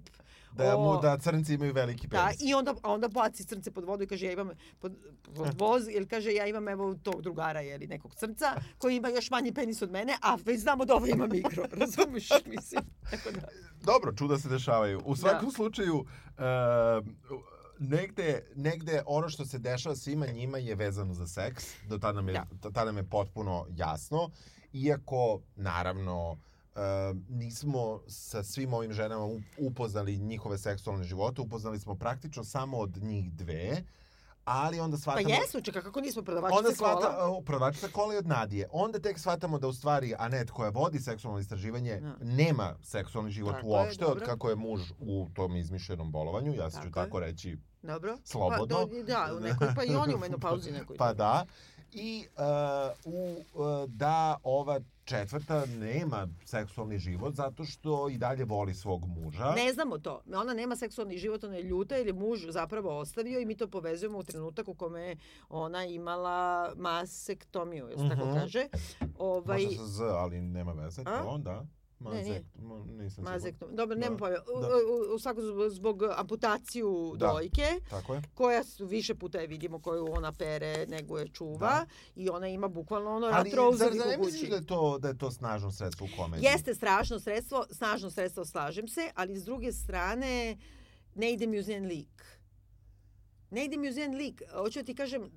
Da, o- mu, da crnci imaju veliki Da, penis. i onda, a onda baci crnce pod vodu i kaže ja imam pod, pod voz, jer kaže ja imam evo tog drugara ili nekog crnca koji ima još manji penis od mene, a već znamo da ovo ima mikro, razumiješ, mislim. Tako da. Dobro, čuda se dešavaju. U svakom slučaju, uh, negde, negde ono što se dešava svima njima je vezano za seks. Do tada nam je, Da. do tada nam je potpuno jasno. Iako, naravno, uh, nismo sa svim ovim ženama upoznali njihove seksualne živote, upoznali smo praktično samo od njih dve, ali onda Pa shvatamo... jesu, čekaj, kako nismo Onda prodavačice kola? shvata, uh, prodavačica kola i od Nadije. Onda tek shvatamo da u stvari Anet koja vodi seksualno istraživanje Da. nema seksualni život Tako je, uopšte od dobro. kako je muž u tom izmišljenom bolovanju. Ja se ću Tako je. tako reći Dobro. slobodno. Pa, do- da, u nekoj, pa i on je u menopauzi nekoj. Pa da. I uh, u, uh, da ova četvrta nema seksualni život zato što i dalje voli svog muža. Ne znamo to. Ona nema seksualni život, ona je ljuta je muž zapravo ostavio i mi to povezujemo u trenutak u kome je ona imala masektomiju, jel se tako Mhm. kaže? Ovaj, Može sa Z, ali nema veze. A? To, Ne. Mazek, mo- nisam. Mazektom. Dobro, nema Da, pojma. U, da. u, svakom zbog, amputaciju Da. dojke, Tako je. koja su više puta je vidimo koju ona pere, nego je čuva Da. i ona ima bukvalno ono Ali ratrouzer zar, zar ne misliš da je to, da je to snažno sredstvo u komediji? Jeste strašno sredstvo, snažno sredstvo, slažem se, ali s druge strane ne ide mi uz njen lik. Ne ide mi uz njen lik. Hoću da ti kažem, uh,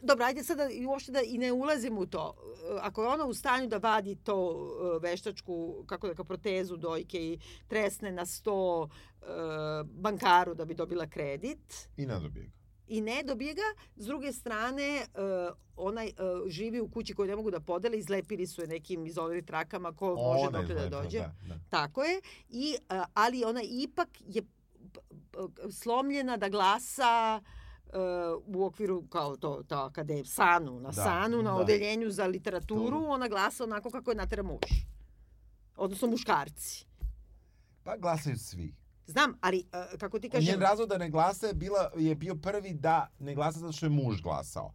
dobro, ajde sada i uopšte da i ne ulazim u to. E, Ako je ona u stanju da vadi to e, veštačku, kako da kao protezu dojke i tresne na sto e, bankaru da bi dobila kredit, I ne dobije ga. i ne dobije ga. S druge strane, uh, živi u kući koju ne mogu da podele, izlepili su je nekim izoliri trakama ko može Ona dokle da dođe. Da, da. Tako je. I, ali ona ipak je slomljena da glasa u okviru kao to, to akadem, SANU, na Da, SANU, na da. odeljenju za literaturu, Dobro. ona glasa onako kako je natera muž. Odnosno muškarci. Pa glasaju svi. Znam, ali uh, kako ti kažem... Njen razlog da ne glasa je, bila, je bio prvi da ne glasa zato što je muž glasao.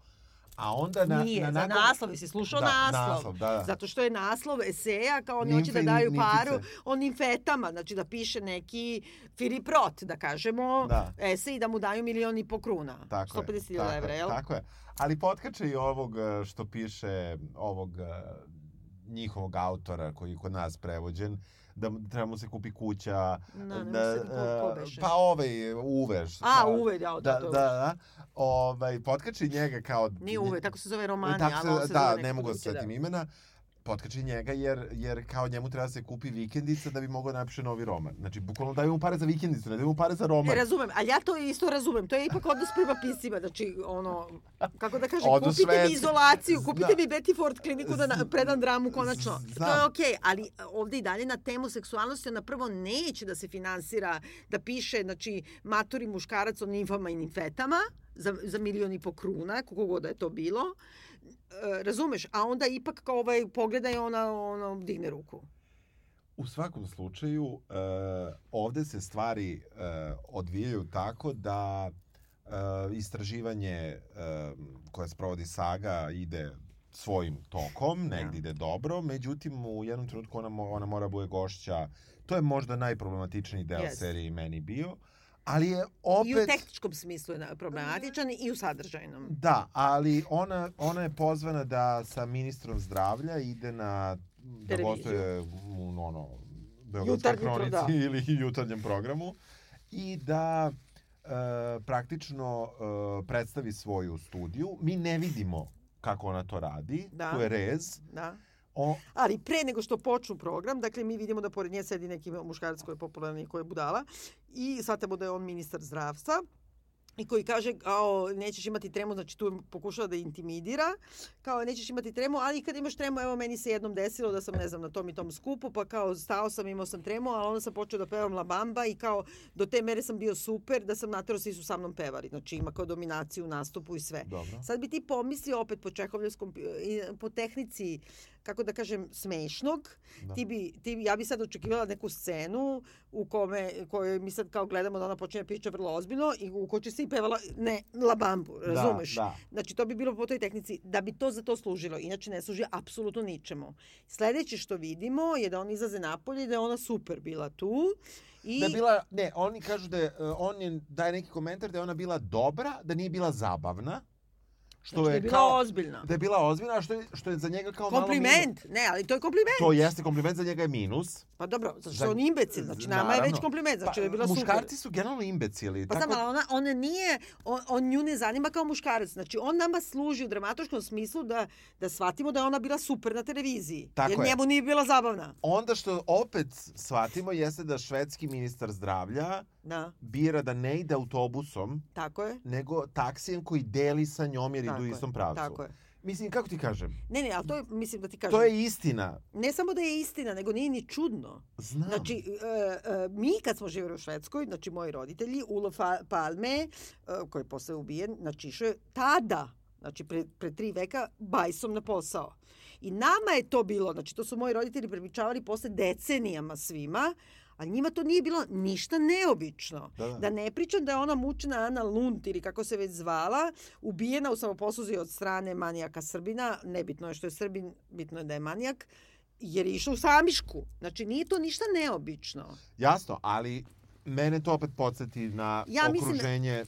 A onda na, Nije, na za nakon- naslov, jesi slušao da, naslov? naslov, da, da. Zato što je naslov eseja, kao oni hoće da daju paru o nimfetama, znači da piše neki Filip Roth, da kažemo, Da. esej da mu daju milion i po kruna. Tako je, 150.000 tako evra, je, jel? Tako je. Ali potkače i ovog e, što piše ovog e, njihovog autora koji je kod nas prevođen da treba mu se kupi kuća. Da, ne mogu da, se ko e, pa ovaj Uveš. A, Uve, da, Da, da, da, da. Ovaj, potkači njega kao... Nije Uve, tako se zove romani, Tako ali on se, se da, zove ne mogu da se setim imena. Potkači njega jer, jer kao njemu treba da se kupi vikendica da bi mogao da napiše novi roman. Znači, bukvalno daju mu pare za vikendicu, ne daju mu pare za roman. Ne razumem, ali ja to isto razumem. To je ipak odnos prema piscima. Znači, ono, kako da kažem, Odnos kupite mi švedski. izolaciju, kupite Zna- mi Betty Ford kliniku da na, predam dramu konačno. Z- To je okej, ali ovde i dalje na temu seksualnosti ona prvo neće da se finansira, da piše, znači, maturi muškarac o nimfama i nimfetama za, za milion i po kruna, koliko god da je to bilo. E, razumeš? A onda ipak kao ovaj, pogledaj ona, ono, digne ruku. U svakom slučaju, uh, ovde se stvari uh, odvijaju tako da uh, istraživanje uh, koje sprovodi Saga ide svojim tokom, negdje ide dobro, međutim u jednom trenutku ona, ona mora bude gošća. To je možda najproblematičniji deo Jeste. serije meni bio, ali je I u opet... tehničkom smislu je problematičan i u sadržajnom. Da, ali ona, ona je pozvana da sa ministrom zdravlja ide na da gostuje u ono Beogradskoj kronici da. ili jutarnjem programu i da e, praktično e, predstavi svoju studiju. Mi ne vidimo kako ona to radi. Da. To je rez. Da. O, Ali pre nego što počnu program, dakle mi vidimo da pored nje sedi neki muškarac koji je popularan i koji je budala i shvatamo da je on ministar zdravstva i koji kaže kao nećeš imati tremu, znači tu pokušava da intimidira, kao nećeš imati tremu, ali kad imaš tremu, evo meni se jednom desilo da sam ne znam na tom i tom skupu, pa kao stao sam, imao sam tremu, ali onda sam počeo da pevam La Bamba i kao do te mere sam bio super da sam naterao svi su sa mnom pevali, znači ima kao dominaciju u nastupu i sve. dobro. Sad bi ti pomislio opet po Čehovljevskom, po tehnici, kako da kažem, smešnog, Da. ti bi, ti, ja bi sad očekivala neku scenu u kome, kojoj mi sad kao gledamo da ona počne da priča vrlo ozbiljno i u kojoj će se i pevala, ne, la bambu, razumeš? Da, da. Znači, to bi bilo po toj tehnici, da bi to za to služilo. Inače, ne služi apsolutno ničemu. Sledeće što vidimo je da on izlaze napolje i da je ona super bila tu. I... Da je bila, ne, oni kažu da je, e, on je, daje neki komentar da je ona bila dobra, da nije bila zabavna. Što znači, da je, je bila kao, ozbiljna. da je bila ozbiljna, što je, što je za njega kao malo minus. Kompliment. Ne, ali to je kompliment. To jeste kompliment, za njega je minus. Pa dobro, zato što Za- je on imbecil. Znači, nama je već Naravno. kompliment. Znači, da je bila super. muškarci su generalno imbecili. Pa znam, ali ona, ona nije, on, on nju ne zanima kao muškarac. Znači, on nama služi u dramatoškom smislu da, da shvatimo da je ona bila super na televiziji. Tako jer je. njemu nije bila zabavna. Onda što opet shvatimo jeste da švedski ministar zdravlja Da, bira da ne ide autobusom, tako je. nego taksijem koji deli sa njom jer Tako idu u istom pravcu. Tako je. Mislim, kako ti kažem? Ne, ne, ali to je, mislim da ti kažem, To je istina. ne samo da je istina, nego nije ni čudno. Znam. Znači, e, e, mi kad smo živjeli u Švedskoj, znači moji roditelji, Ulo Palme, e, koji je posle ubijen, znači išao je tada, znači pre, pre tri veka, bajsom na posao. I nama je to bilo, znači to su moji roditelji prepričavali posle decenijama svima, a njima to nije bilo ništa neobično. Da, da. Da ne pričam da je ona mučena Ana Lunt ili kako se već zvala, ubijena u samoposluzi od strane manijaka Srbina, nebitno je što je Srbin, bitno je da je manijak, jer je išao u samišku. Znači, nije to ništa neobično. Jasno, ali mene to opet podsjeti na Ja mislim da- okruženje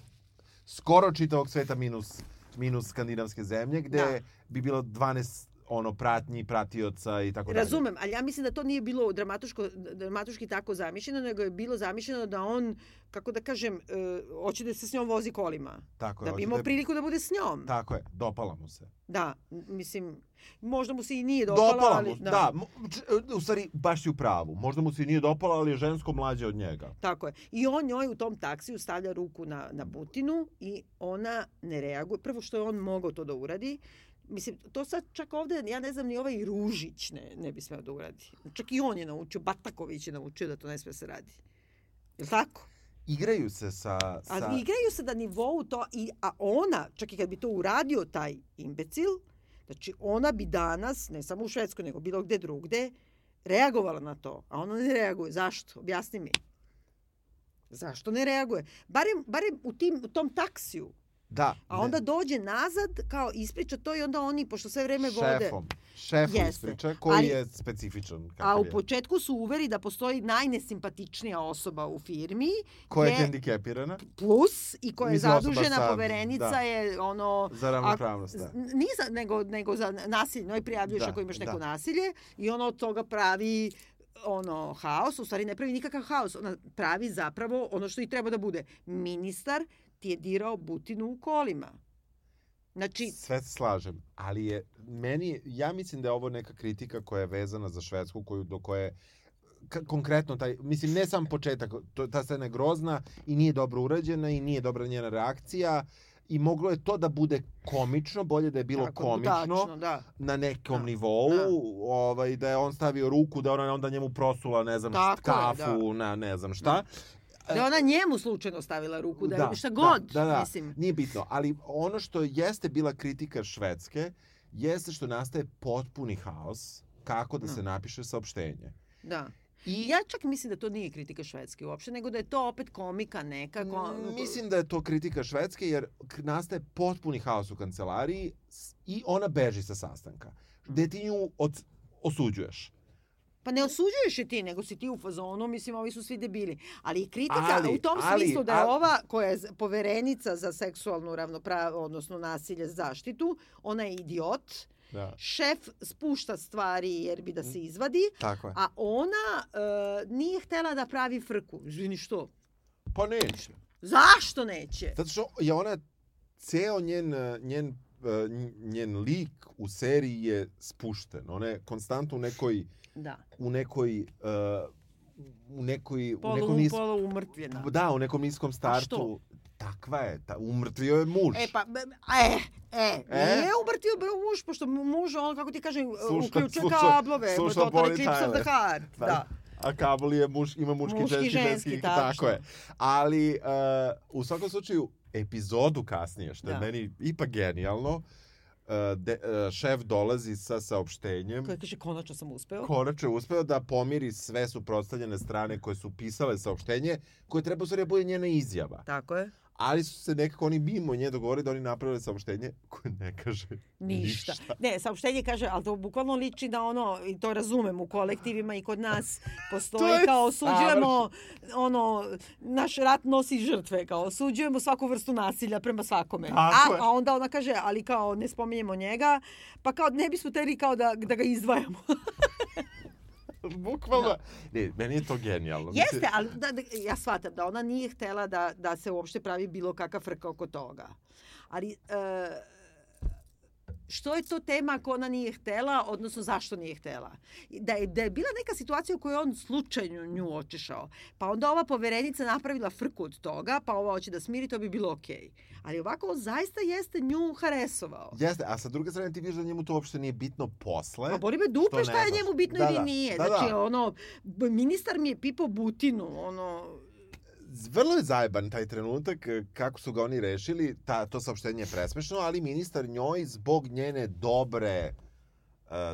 skoro čitavog sveta minus, minus skandinavske zemlje, gde Da. bi bilo 12 ono pratnji, pratioca i tako dalje. Razumem, ali ja mislim da to nije bilo dramatuško, dramatuški tako zamišljeno, nego je bilo zamišljeno da on, kako da kažem, e, hoće da se s njom vozi kolima. Tako je, Da bi imao da- priliku da bude s njom. Tako je, dopala mu se. Da, mislim, možda mu se i nije dopala, Dopala ali... mu, da. mo- č- u stvari, baš si u pravu. Možda mu se i nije dopala, ali je žensko mlađe od njega. Tako je. I on njoj u tom taksiju stavlja ruku na, na butinu i ona ne reaguje. Prvo što je on mogao to da uradi, Mislim, to sad čak ovde, ja ne znam, ni ovaj Ružić ne, ne bi smeo da uradi. Čak i on je naučio, Bataković je naučio da to ne sme se radi. Je tako? Igraju se sa... sa... A igraju se da nivou to, i, a ona, čak i kad bi to uradio taj imbecil, znači ona bi danas, ne samo u Švedskoj, nego bilo gde drugde, reagovala na to. A ona ne reaguje. Zašto? Objasni mi. Zašto ne reaguje? Barem, barem u, tim, u tom taksiju. Da. A ne- onda dođe nazad, kao ispriča to i onda oni, pošto sve vreme vode... šefom. Šefom Jeste. ispriča, koji Ali- je specifičan. A u je. početku su uveri da postoji najnesimpatičnija osoba u firmi, Koja je hendikepirana plus i koja je Mislim, zadužena sa- poverenica da. je ono za ravnopravnost. Da. Nije za, nego, nego za nasilje, no i prijavljuješ Da, ako imaš neko da. nasilje i ono od toga pravi ono haos, u stvari ne pravi nikakav haos, ona pravi zapravo ono što i treba da bude. Ministar ti je dirao butinu u kolima. Znači, Sve se slažem, ali je meni, ja mislim da je ovo neka kritika koja je vezana za Švedsku, koju, do koje konkretno taj, mislim ne sam početak, to, ta scena je grozna i nije dobro urađena i nije dobra njena reakcija i moglo je to da bude komično, bolje da je bilo tako, komično tačno, da. na nekom Da, nivou, da. ovaj da je on stavio ruku, da ona onda njemu prosula, ne znam, Tako je, kafu, na ne znam šta. Da je ona njemu slučajno stavila ruku, da, Da, je šta da, god, da, da. mislim. Nije bitno, ali ono što jeste bila kritika Švedske, jeste što nastaje potpuni haos kako da Da. se napiše saopštenje. Da. I Ja čak mislim da to nije kritika Švedske uopšte, nego da je to opet komika neka. Ko, Mm, mislim da je to kritika Švedske jer nastaje potpuni haos u kancelariji i ona beži sa sastanka. Gde ti nju od, osuđuješ. Pa ne osuđuješ je ti, nego si ti u fazonu, mislim, ovi su svi debili. Ali i kritika Ali, u tom ali, smislu da je ali- ova, koja je poverenica za seksualnu ravnopravnost, odnosno nasilje zaštitu, ona je idiot. Da. Šef spušta stvari jer bi da se izvadi, Tako je. a ona e, nije htela da pravi frku. Izvini što? Pa neće. Zašto neće? Zato što je ona, ceo njen, eh, njen, eh, njen lik u seriji je spušten. Ona je konstantno u nekoj, Da. u nekoj, uh, u nekoj, u Polu, nekom nis... polu umrtvljena. Da, u nekom niskom startu. što? Takva je, ta, umrtvio je muž. E pa, e, e, E? nije umrtio bro muž, pošto muž, on, kako ti kažem, Sluša- uključuje sluša- kablove, sluša total eclipse of the heart. Pa, Da. A kabel je muš, ima muški, Muški, ženski, ženski, ženski, tačno. tako je. Ali uh, u svakom slučaju epizodu kasnije, što je Da. meni ipak genijalno, uh, de, uh, šef dolazi sa saopštenjem Koja kaže, konačno sam uspeo. konačno je uspeo da pomiri sve suprotstavljene strane koje su pisale saopštenje, koje treba u stvari da bude njena izjava. Tako je. Ali su se nekako oni mimo nje dogovorili da oni napravili saopštenje koje ne kaže Ništa. ništa. Ne, saopštenje kaže, ali to bukvalno liči na ono, i to razumem u kolektivima i kod nas To postoji kao osuđujemo, ono, naš rat nosi žrtve, kao osuđujemo svaku vrstu nasilja prema svakome. Tako a, je. a onda ona kaže, ali kao ne spominjemo njega, pa kao ne bismo teli kao da, da ga izdvajamo. Bukvalno. Ne, meni je to genijalno. Jeste, ali da, da, ja shvatam da ona nije htela da, da se uopšte pravi bilo kakav frka oko toga. Ali e, što je to tema ako ona nije htela, odnosno zašto nije htela? Da je, da je bila neka situacija u kojoj on slučajno nju očešao, pa onda ova poverenica napravila frku od toga, pa ova hoće da smiri, to bi bilo okej. Ali ovako on zaista jeste nju haresovao. Jeste, a sa druge strane ti vidiš da njemu to uopšte nije bitno posle. Pa boli me dupe šta je njemu bitno Da, ili da. nije. Da, znači, da. ono, ministar mi je pipo butinu, ono, Vrlo je zajeban taj trenutak e, kako su ga oni rešili. Ta, to saopštenje je presmešno, ali ministar njoj zbog njene dobre e,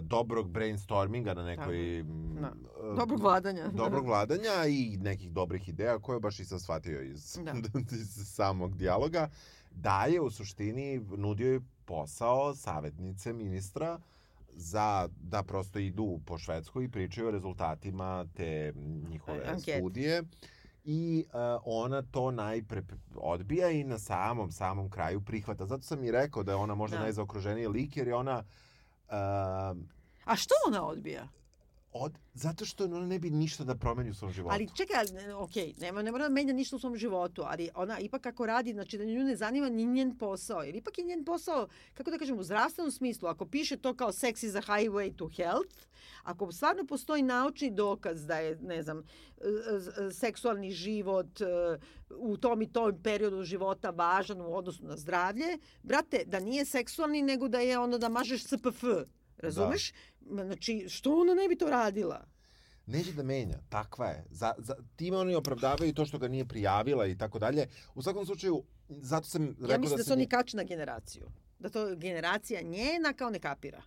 dobrog brainstorminga na nekoj Da. e, dobrog vladanja. dobrog vladanja i nekih dobrih ideja koje baš i sam shvatio iz, Da. iz samog dijaloga daje u suštini nudio je posao savjetnice ministra za da prosto idu po Švedskoj i pričaju o rezultatima te njihove Ankete. studije i uh, ona to najpre odbija i na samom samom kraju prihvata. Zato sam i rekao da je ona možda Da. najzaokruženiji lik jer je ona uh, A što ona odbija? Od, zato što ona ne bi ništa da promeni u svom životu. Ali čekaj, ok, nema, ne mora da menja ništa u svom životu, ali ona ipak kako radi, znači da nju ne zanima ni njen posao. Jer ipak je njen posao, kako da kažem, u zdravstvenom smislu, ako piše to kao sex is a highway to health, ako stvarno postoji naučni dokaz da je, ne znam, seksualni život e, u tom i tom periodu života važan u odnosu na zdravlje, brate, da nije seksualni, nego da je ono da mažeš SPF. Razumeš? Ma, Znači, što ona ne bi to radila? neće da menja, takva je. Za, za, time oni opravdavaju to što ga nije prijavila i tako dalje. U svakom slučaju, zato sam rekao Ja mislim da, da se oni kače na generaciju. Da to generacija njena kao ne kapira.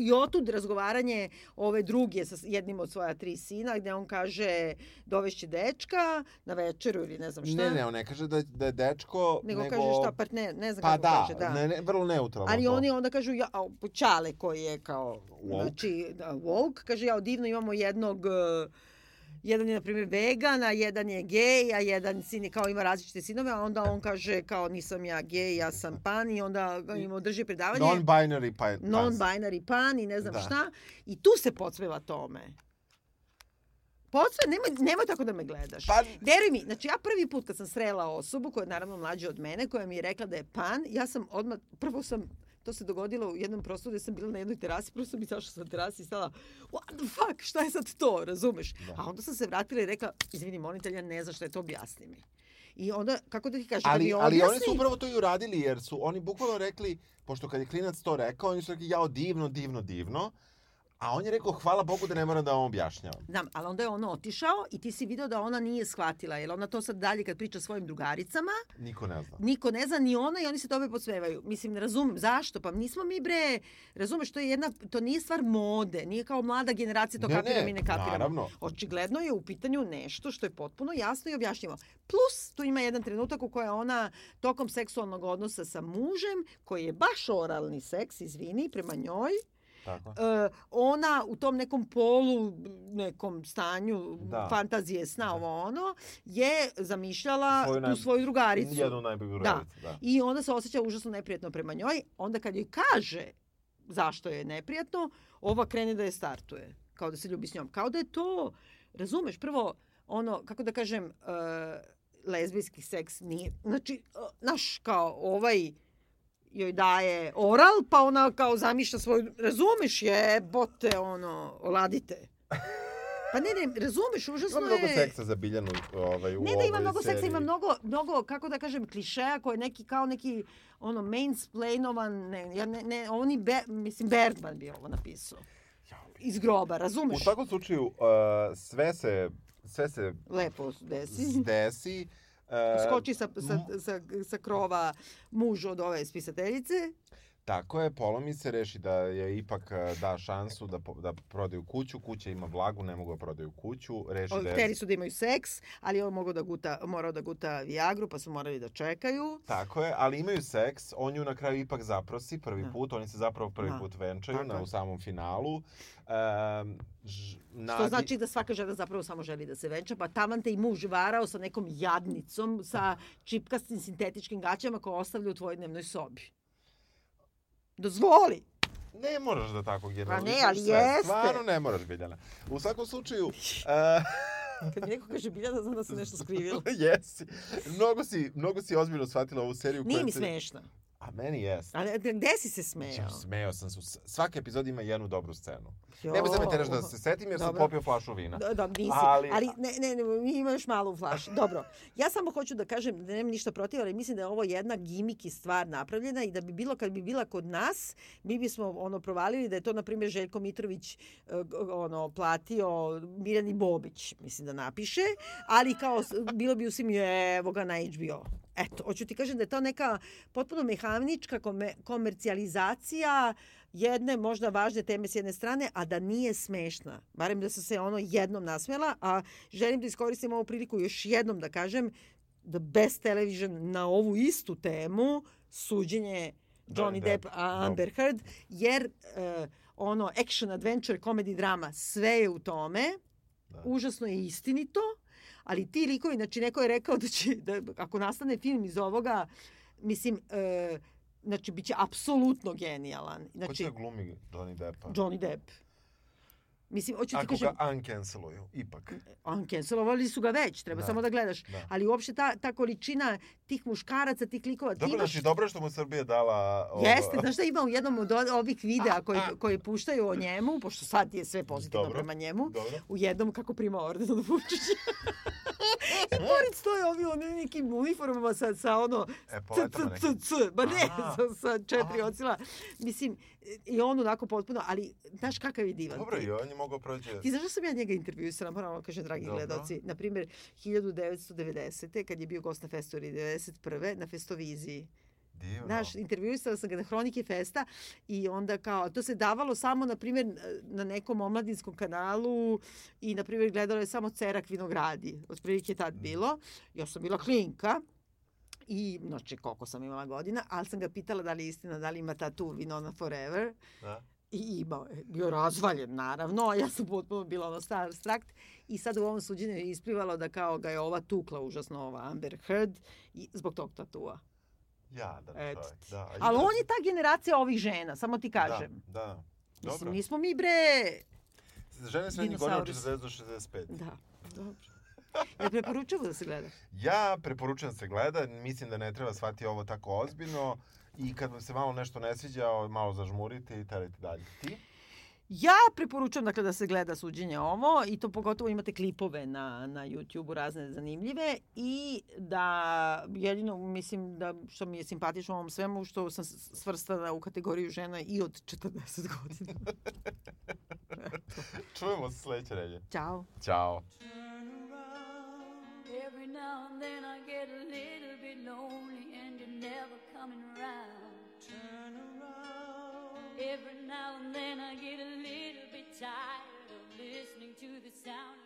I otud razgovaranje ove druge sa jednim od svoja tri sina, gde on kaže dovešće dečka na večeru ili ne znam šta. Ne, ne, on ne kaže da, da je dečko, nego, nego... kaže šta, partner, ne znam Pa kako da, kaže, da. Ne, ne, vrlo neutralno Ali to. oni onda kažu, ja, a, Čale koji je kao, Woke. znači, da, woke, kaže, ja, divno imamo jednog, e, jedan je, na primjer, vegan, a jedan je gej, a jedan sin je kao ima različite sinove, a onda on kaže kao nisam ja gej, ja sam pan i onda im održi predavanje. Non-binary pa... non-binary pan i ne znam Da. šta. I tu se podsmeva tome. Podsme, nemoj, nemoj tako da me gledaš. Pa, Veruj mi, znači ja prvi put kad sam srela osobu koja je naravno mlađa od mene, koja mi je rekla da je pan, ja sam odmah, prvo sam, to se dogodilo u jednom prostoru gde sam bila na jednoj terasi, prvo sam izašla sa terasi i stala, what the fuck, šta je sad to, razumeš? Da. A onda sam se vratila i rekla, izvini, molim te, ja ne znam šta je to, objasni mi. I onda, kako da ti kažem, ali, da mi ali oni objasni- su upravo to i uradili, jer su oni bukvalno rekli, pošto kad je klinac to rekao, oni su rekli, jao, divno, divno, divno. A on je rekao, hvala Bogu da ne moram da vam objašnjavam. Znam, ali onda je ono otišao i ti si video da ona nije shvatila, jer ona to sad dalje kad priča svojim drugaricama, Niko ne zna. niko ne zna ni ona i oni se tome podsmevaju. Mislim, ne razumem zašto, pa nismo mi bre, razumeš, to je jedna, to nije stvar mode, nije kao mlada generacija to Ne, kapira, ne, mi ne kapiramo. naravno. Očigledno je u pitanju nešto što je potpuno jasno i objašnjivo. Plus, tu ima jedan trenutak u kojoj ona tokom seksualnog odnosa sa mužem, koji je baš oralni seks, izvini, prema njoj, Tako. e, ona u tom nekom polu, nekom stanju Da. fantazije, sna, ovo ono, je zamišljala Svoju tu naj- svoju drugaricu. Jednu najbolju Da. drugaricu, da. I onda se osjeća užasno neprijatno prema njoj. Onda kad joj kaže zašto je neprijatno, ova krene da je startuje. Kao da se ljubi s njom. Kao da je to, razumeš, prvo, ono, kako da kažem, uh, lezbijski seks nije, znači, uh, naš, kao ovaj joj daje oral, pa ona kao zamišlja svoju, razumeš, jebote, ono, oladite. Pa ne, ne, razumeš, užasno Ima je... mnogo seksa za Biljanu ovaj, u Ne da ima mnogo seksa, seriji. ima mnogo, mnogo, kako da kažem, klišeja koje neki, kao neki, ono, mainsplainovan, ne, ja ne, ne, oni, be, mislim, Bergman bi ovo napisao. Iz groba, U razumeš? svakom slučaju, uh, sve se, sve se Lepo desi. desi. Uh, Skoči sa, sa, sa, sa krova muž od ove spisateljice. Tako je, polomi se, reši da je ipak uh, da šansu da, da prodaju kuću. Kuća ima vlagu, ne mogu da prodaju kuću. Reši da je... Hteli su da imaju seks, ali on mogao da guta, morao da guta Viagru, pa su morali da čekaju. Tako je, ali imaju seks, on ju na kraju ipak zaprosi prvi Da. put, oni se zapravo prvi Da. put venčaju Tako na, u samom finalu. Um, ž, Što znači da svaka žena zapravo samo želi da se venča, pa taman te i muž varao sa nekom jadnicom, sa čipkastim sintetičkim gaćama koje ostavlja u tvojoj dnevnoj sobi. Dozvoli! Ne moraš da tako generalizuješ ali sve. jeste. Stvarno ne moraš, Biljana. U svakom slučaju, uh, Kad mi neko kaže Biljana, znam da se nešto skrivilo. jesi. Mnogo si, mnogo si ozbiljno shvatila ovu seriju. Nije mi se- smešna. A meni jeste. A gde si se smejao? Ja, smeo sam se. Svaka epizoda ima jednu dobru scenu. Nemoj sad me teraš da se setim jer sam Dobro. popio flašu vina. Da, da, nisi. Ali- Ali, ali ne, ne, ne, ima još malo u flaši. Dobro. Ja samo hoću da kažem da nemam ništa protiv, ali mislim da je ovo jedna gimiki stvar napravljena i da bi bilo kad bi bila kod nas, mi bismo ono provalili da je to na primjer Željko Mitrović g- ono platio Mirjani Bobić, mislim da napiše, ali kao bilo bi u svim evo ga na HBO. Eto, hoću ti kažem da je to neka potpuno mehanička kome, komercijalizacija jedne možda važne teme s jedne strane, a da nije smešna. Barem da sam se ono jednom nasmjela, a želim da iskoristim ovu priliku još jednom da kažem the best television na ovu istu temu, suđenje Johnny Johnny Depp, Depp, a da. Amber Heard, jer uh, ono action, adventure, comedy, drama, sve je u tome. Da. Užasno je istinito, ali ti likovi, znači neko je rekao da će, da ako nastane film iz ovoga, mislim, uh, znači, bit će apsolutno genijalan. Ko će Znači, da glumi Johnny Deppa? Johnny Depp. Mislim, hoću ti Ako kažem, ga uncanceluju, ipak. uncancelovali su ga već, treba Da. samo da gledaš. Da. Ali uopšte ta, ta količina tih muškaraca, tih likova, ti Dobro, imaš... znači, dobro što mu Srbija dala... ovo- Jeste, znaš da ima u jednom od ovih videa koji, koji puštaju o njemu, pošto sad je sve pozitivno Dobro. prema njemu, Dobro. u jednom kako prima orden od Vučića. I pored stoje ovi oni nekim uniformama sa, sa ono E, c, c, nekim. c, c, ba ne, sa, sa četiri Aha. ocila. Mislim, i on onako potpuno, ali znaš kakav je divan. Dobro, tip. i on je mogao prođe... Ti znaš da sam ja njega intervjuisala, moram vam kažem, dragi Dobro. gledalci. Na primjer, 1990. kad je bio gost na Festori 91. na Festoviziji. Divno. Znaš, intervjuisala sam ga na Hronike Festa i onda kao, to se davalo samo, na primjer, na nekom omladinskom kanalu i, na primjer, gledalo je samo Cerak Vinogradi. Otprilike je tad bilo. Ja sam bila klinka i, znači, koliko sam imala godina, ali sam ga pitala da li je istina, da li ima tatu Winona Forever. Da. I imao je, bio razvaljen naravno, a ja sam potpuno bila ono star strakt i sad u ovom suđenju je isplivalo da kao ga je ova tukla užasno ova Amber Heard i zbog tog tatua. Jadan Eto čovjek, da. Ali on je ta generacija ovih žena, samo ti kažem. Da, da. Mislim, Dobro. nismo mi bre... Žene srednjih godina od Dinosaurus. 40 do 65. Da, dobro. Ja preporučujem da se gleda. Ja preporučujem da se gleda, mislim da ne treba shvatiti ovo tako ozbiljno i kad vam se malo nešto ne sviđa, malo zažmurite i terajte dalje. Ti? Ja preporučujem dakle, da se gleda suđenje ovo i to pogotovo imate klipove na, na YouTube-u razne zanimljive i da jedino mislim da što mi je simpatično ovom svemu što sam svrstana u kategoriju žena i od 40 godina. Čujemo se sledeće redje. Ćao. Ćao. Every now and then I get a little bit lonely and you're never coming around. Turn around. Every now and then I get a little bit tired of listening to the sound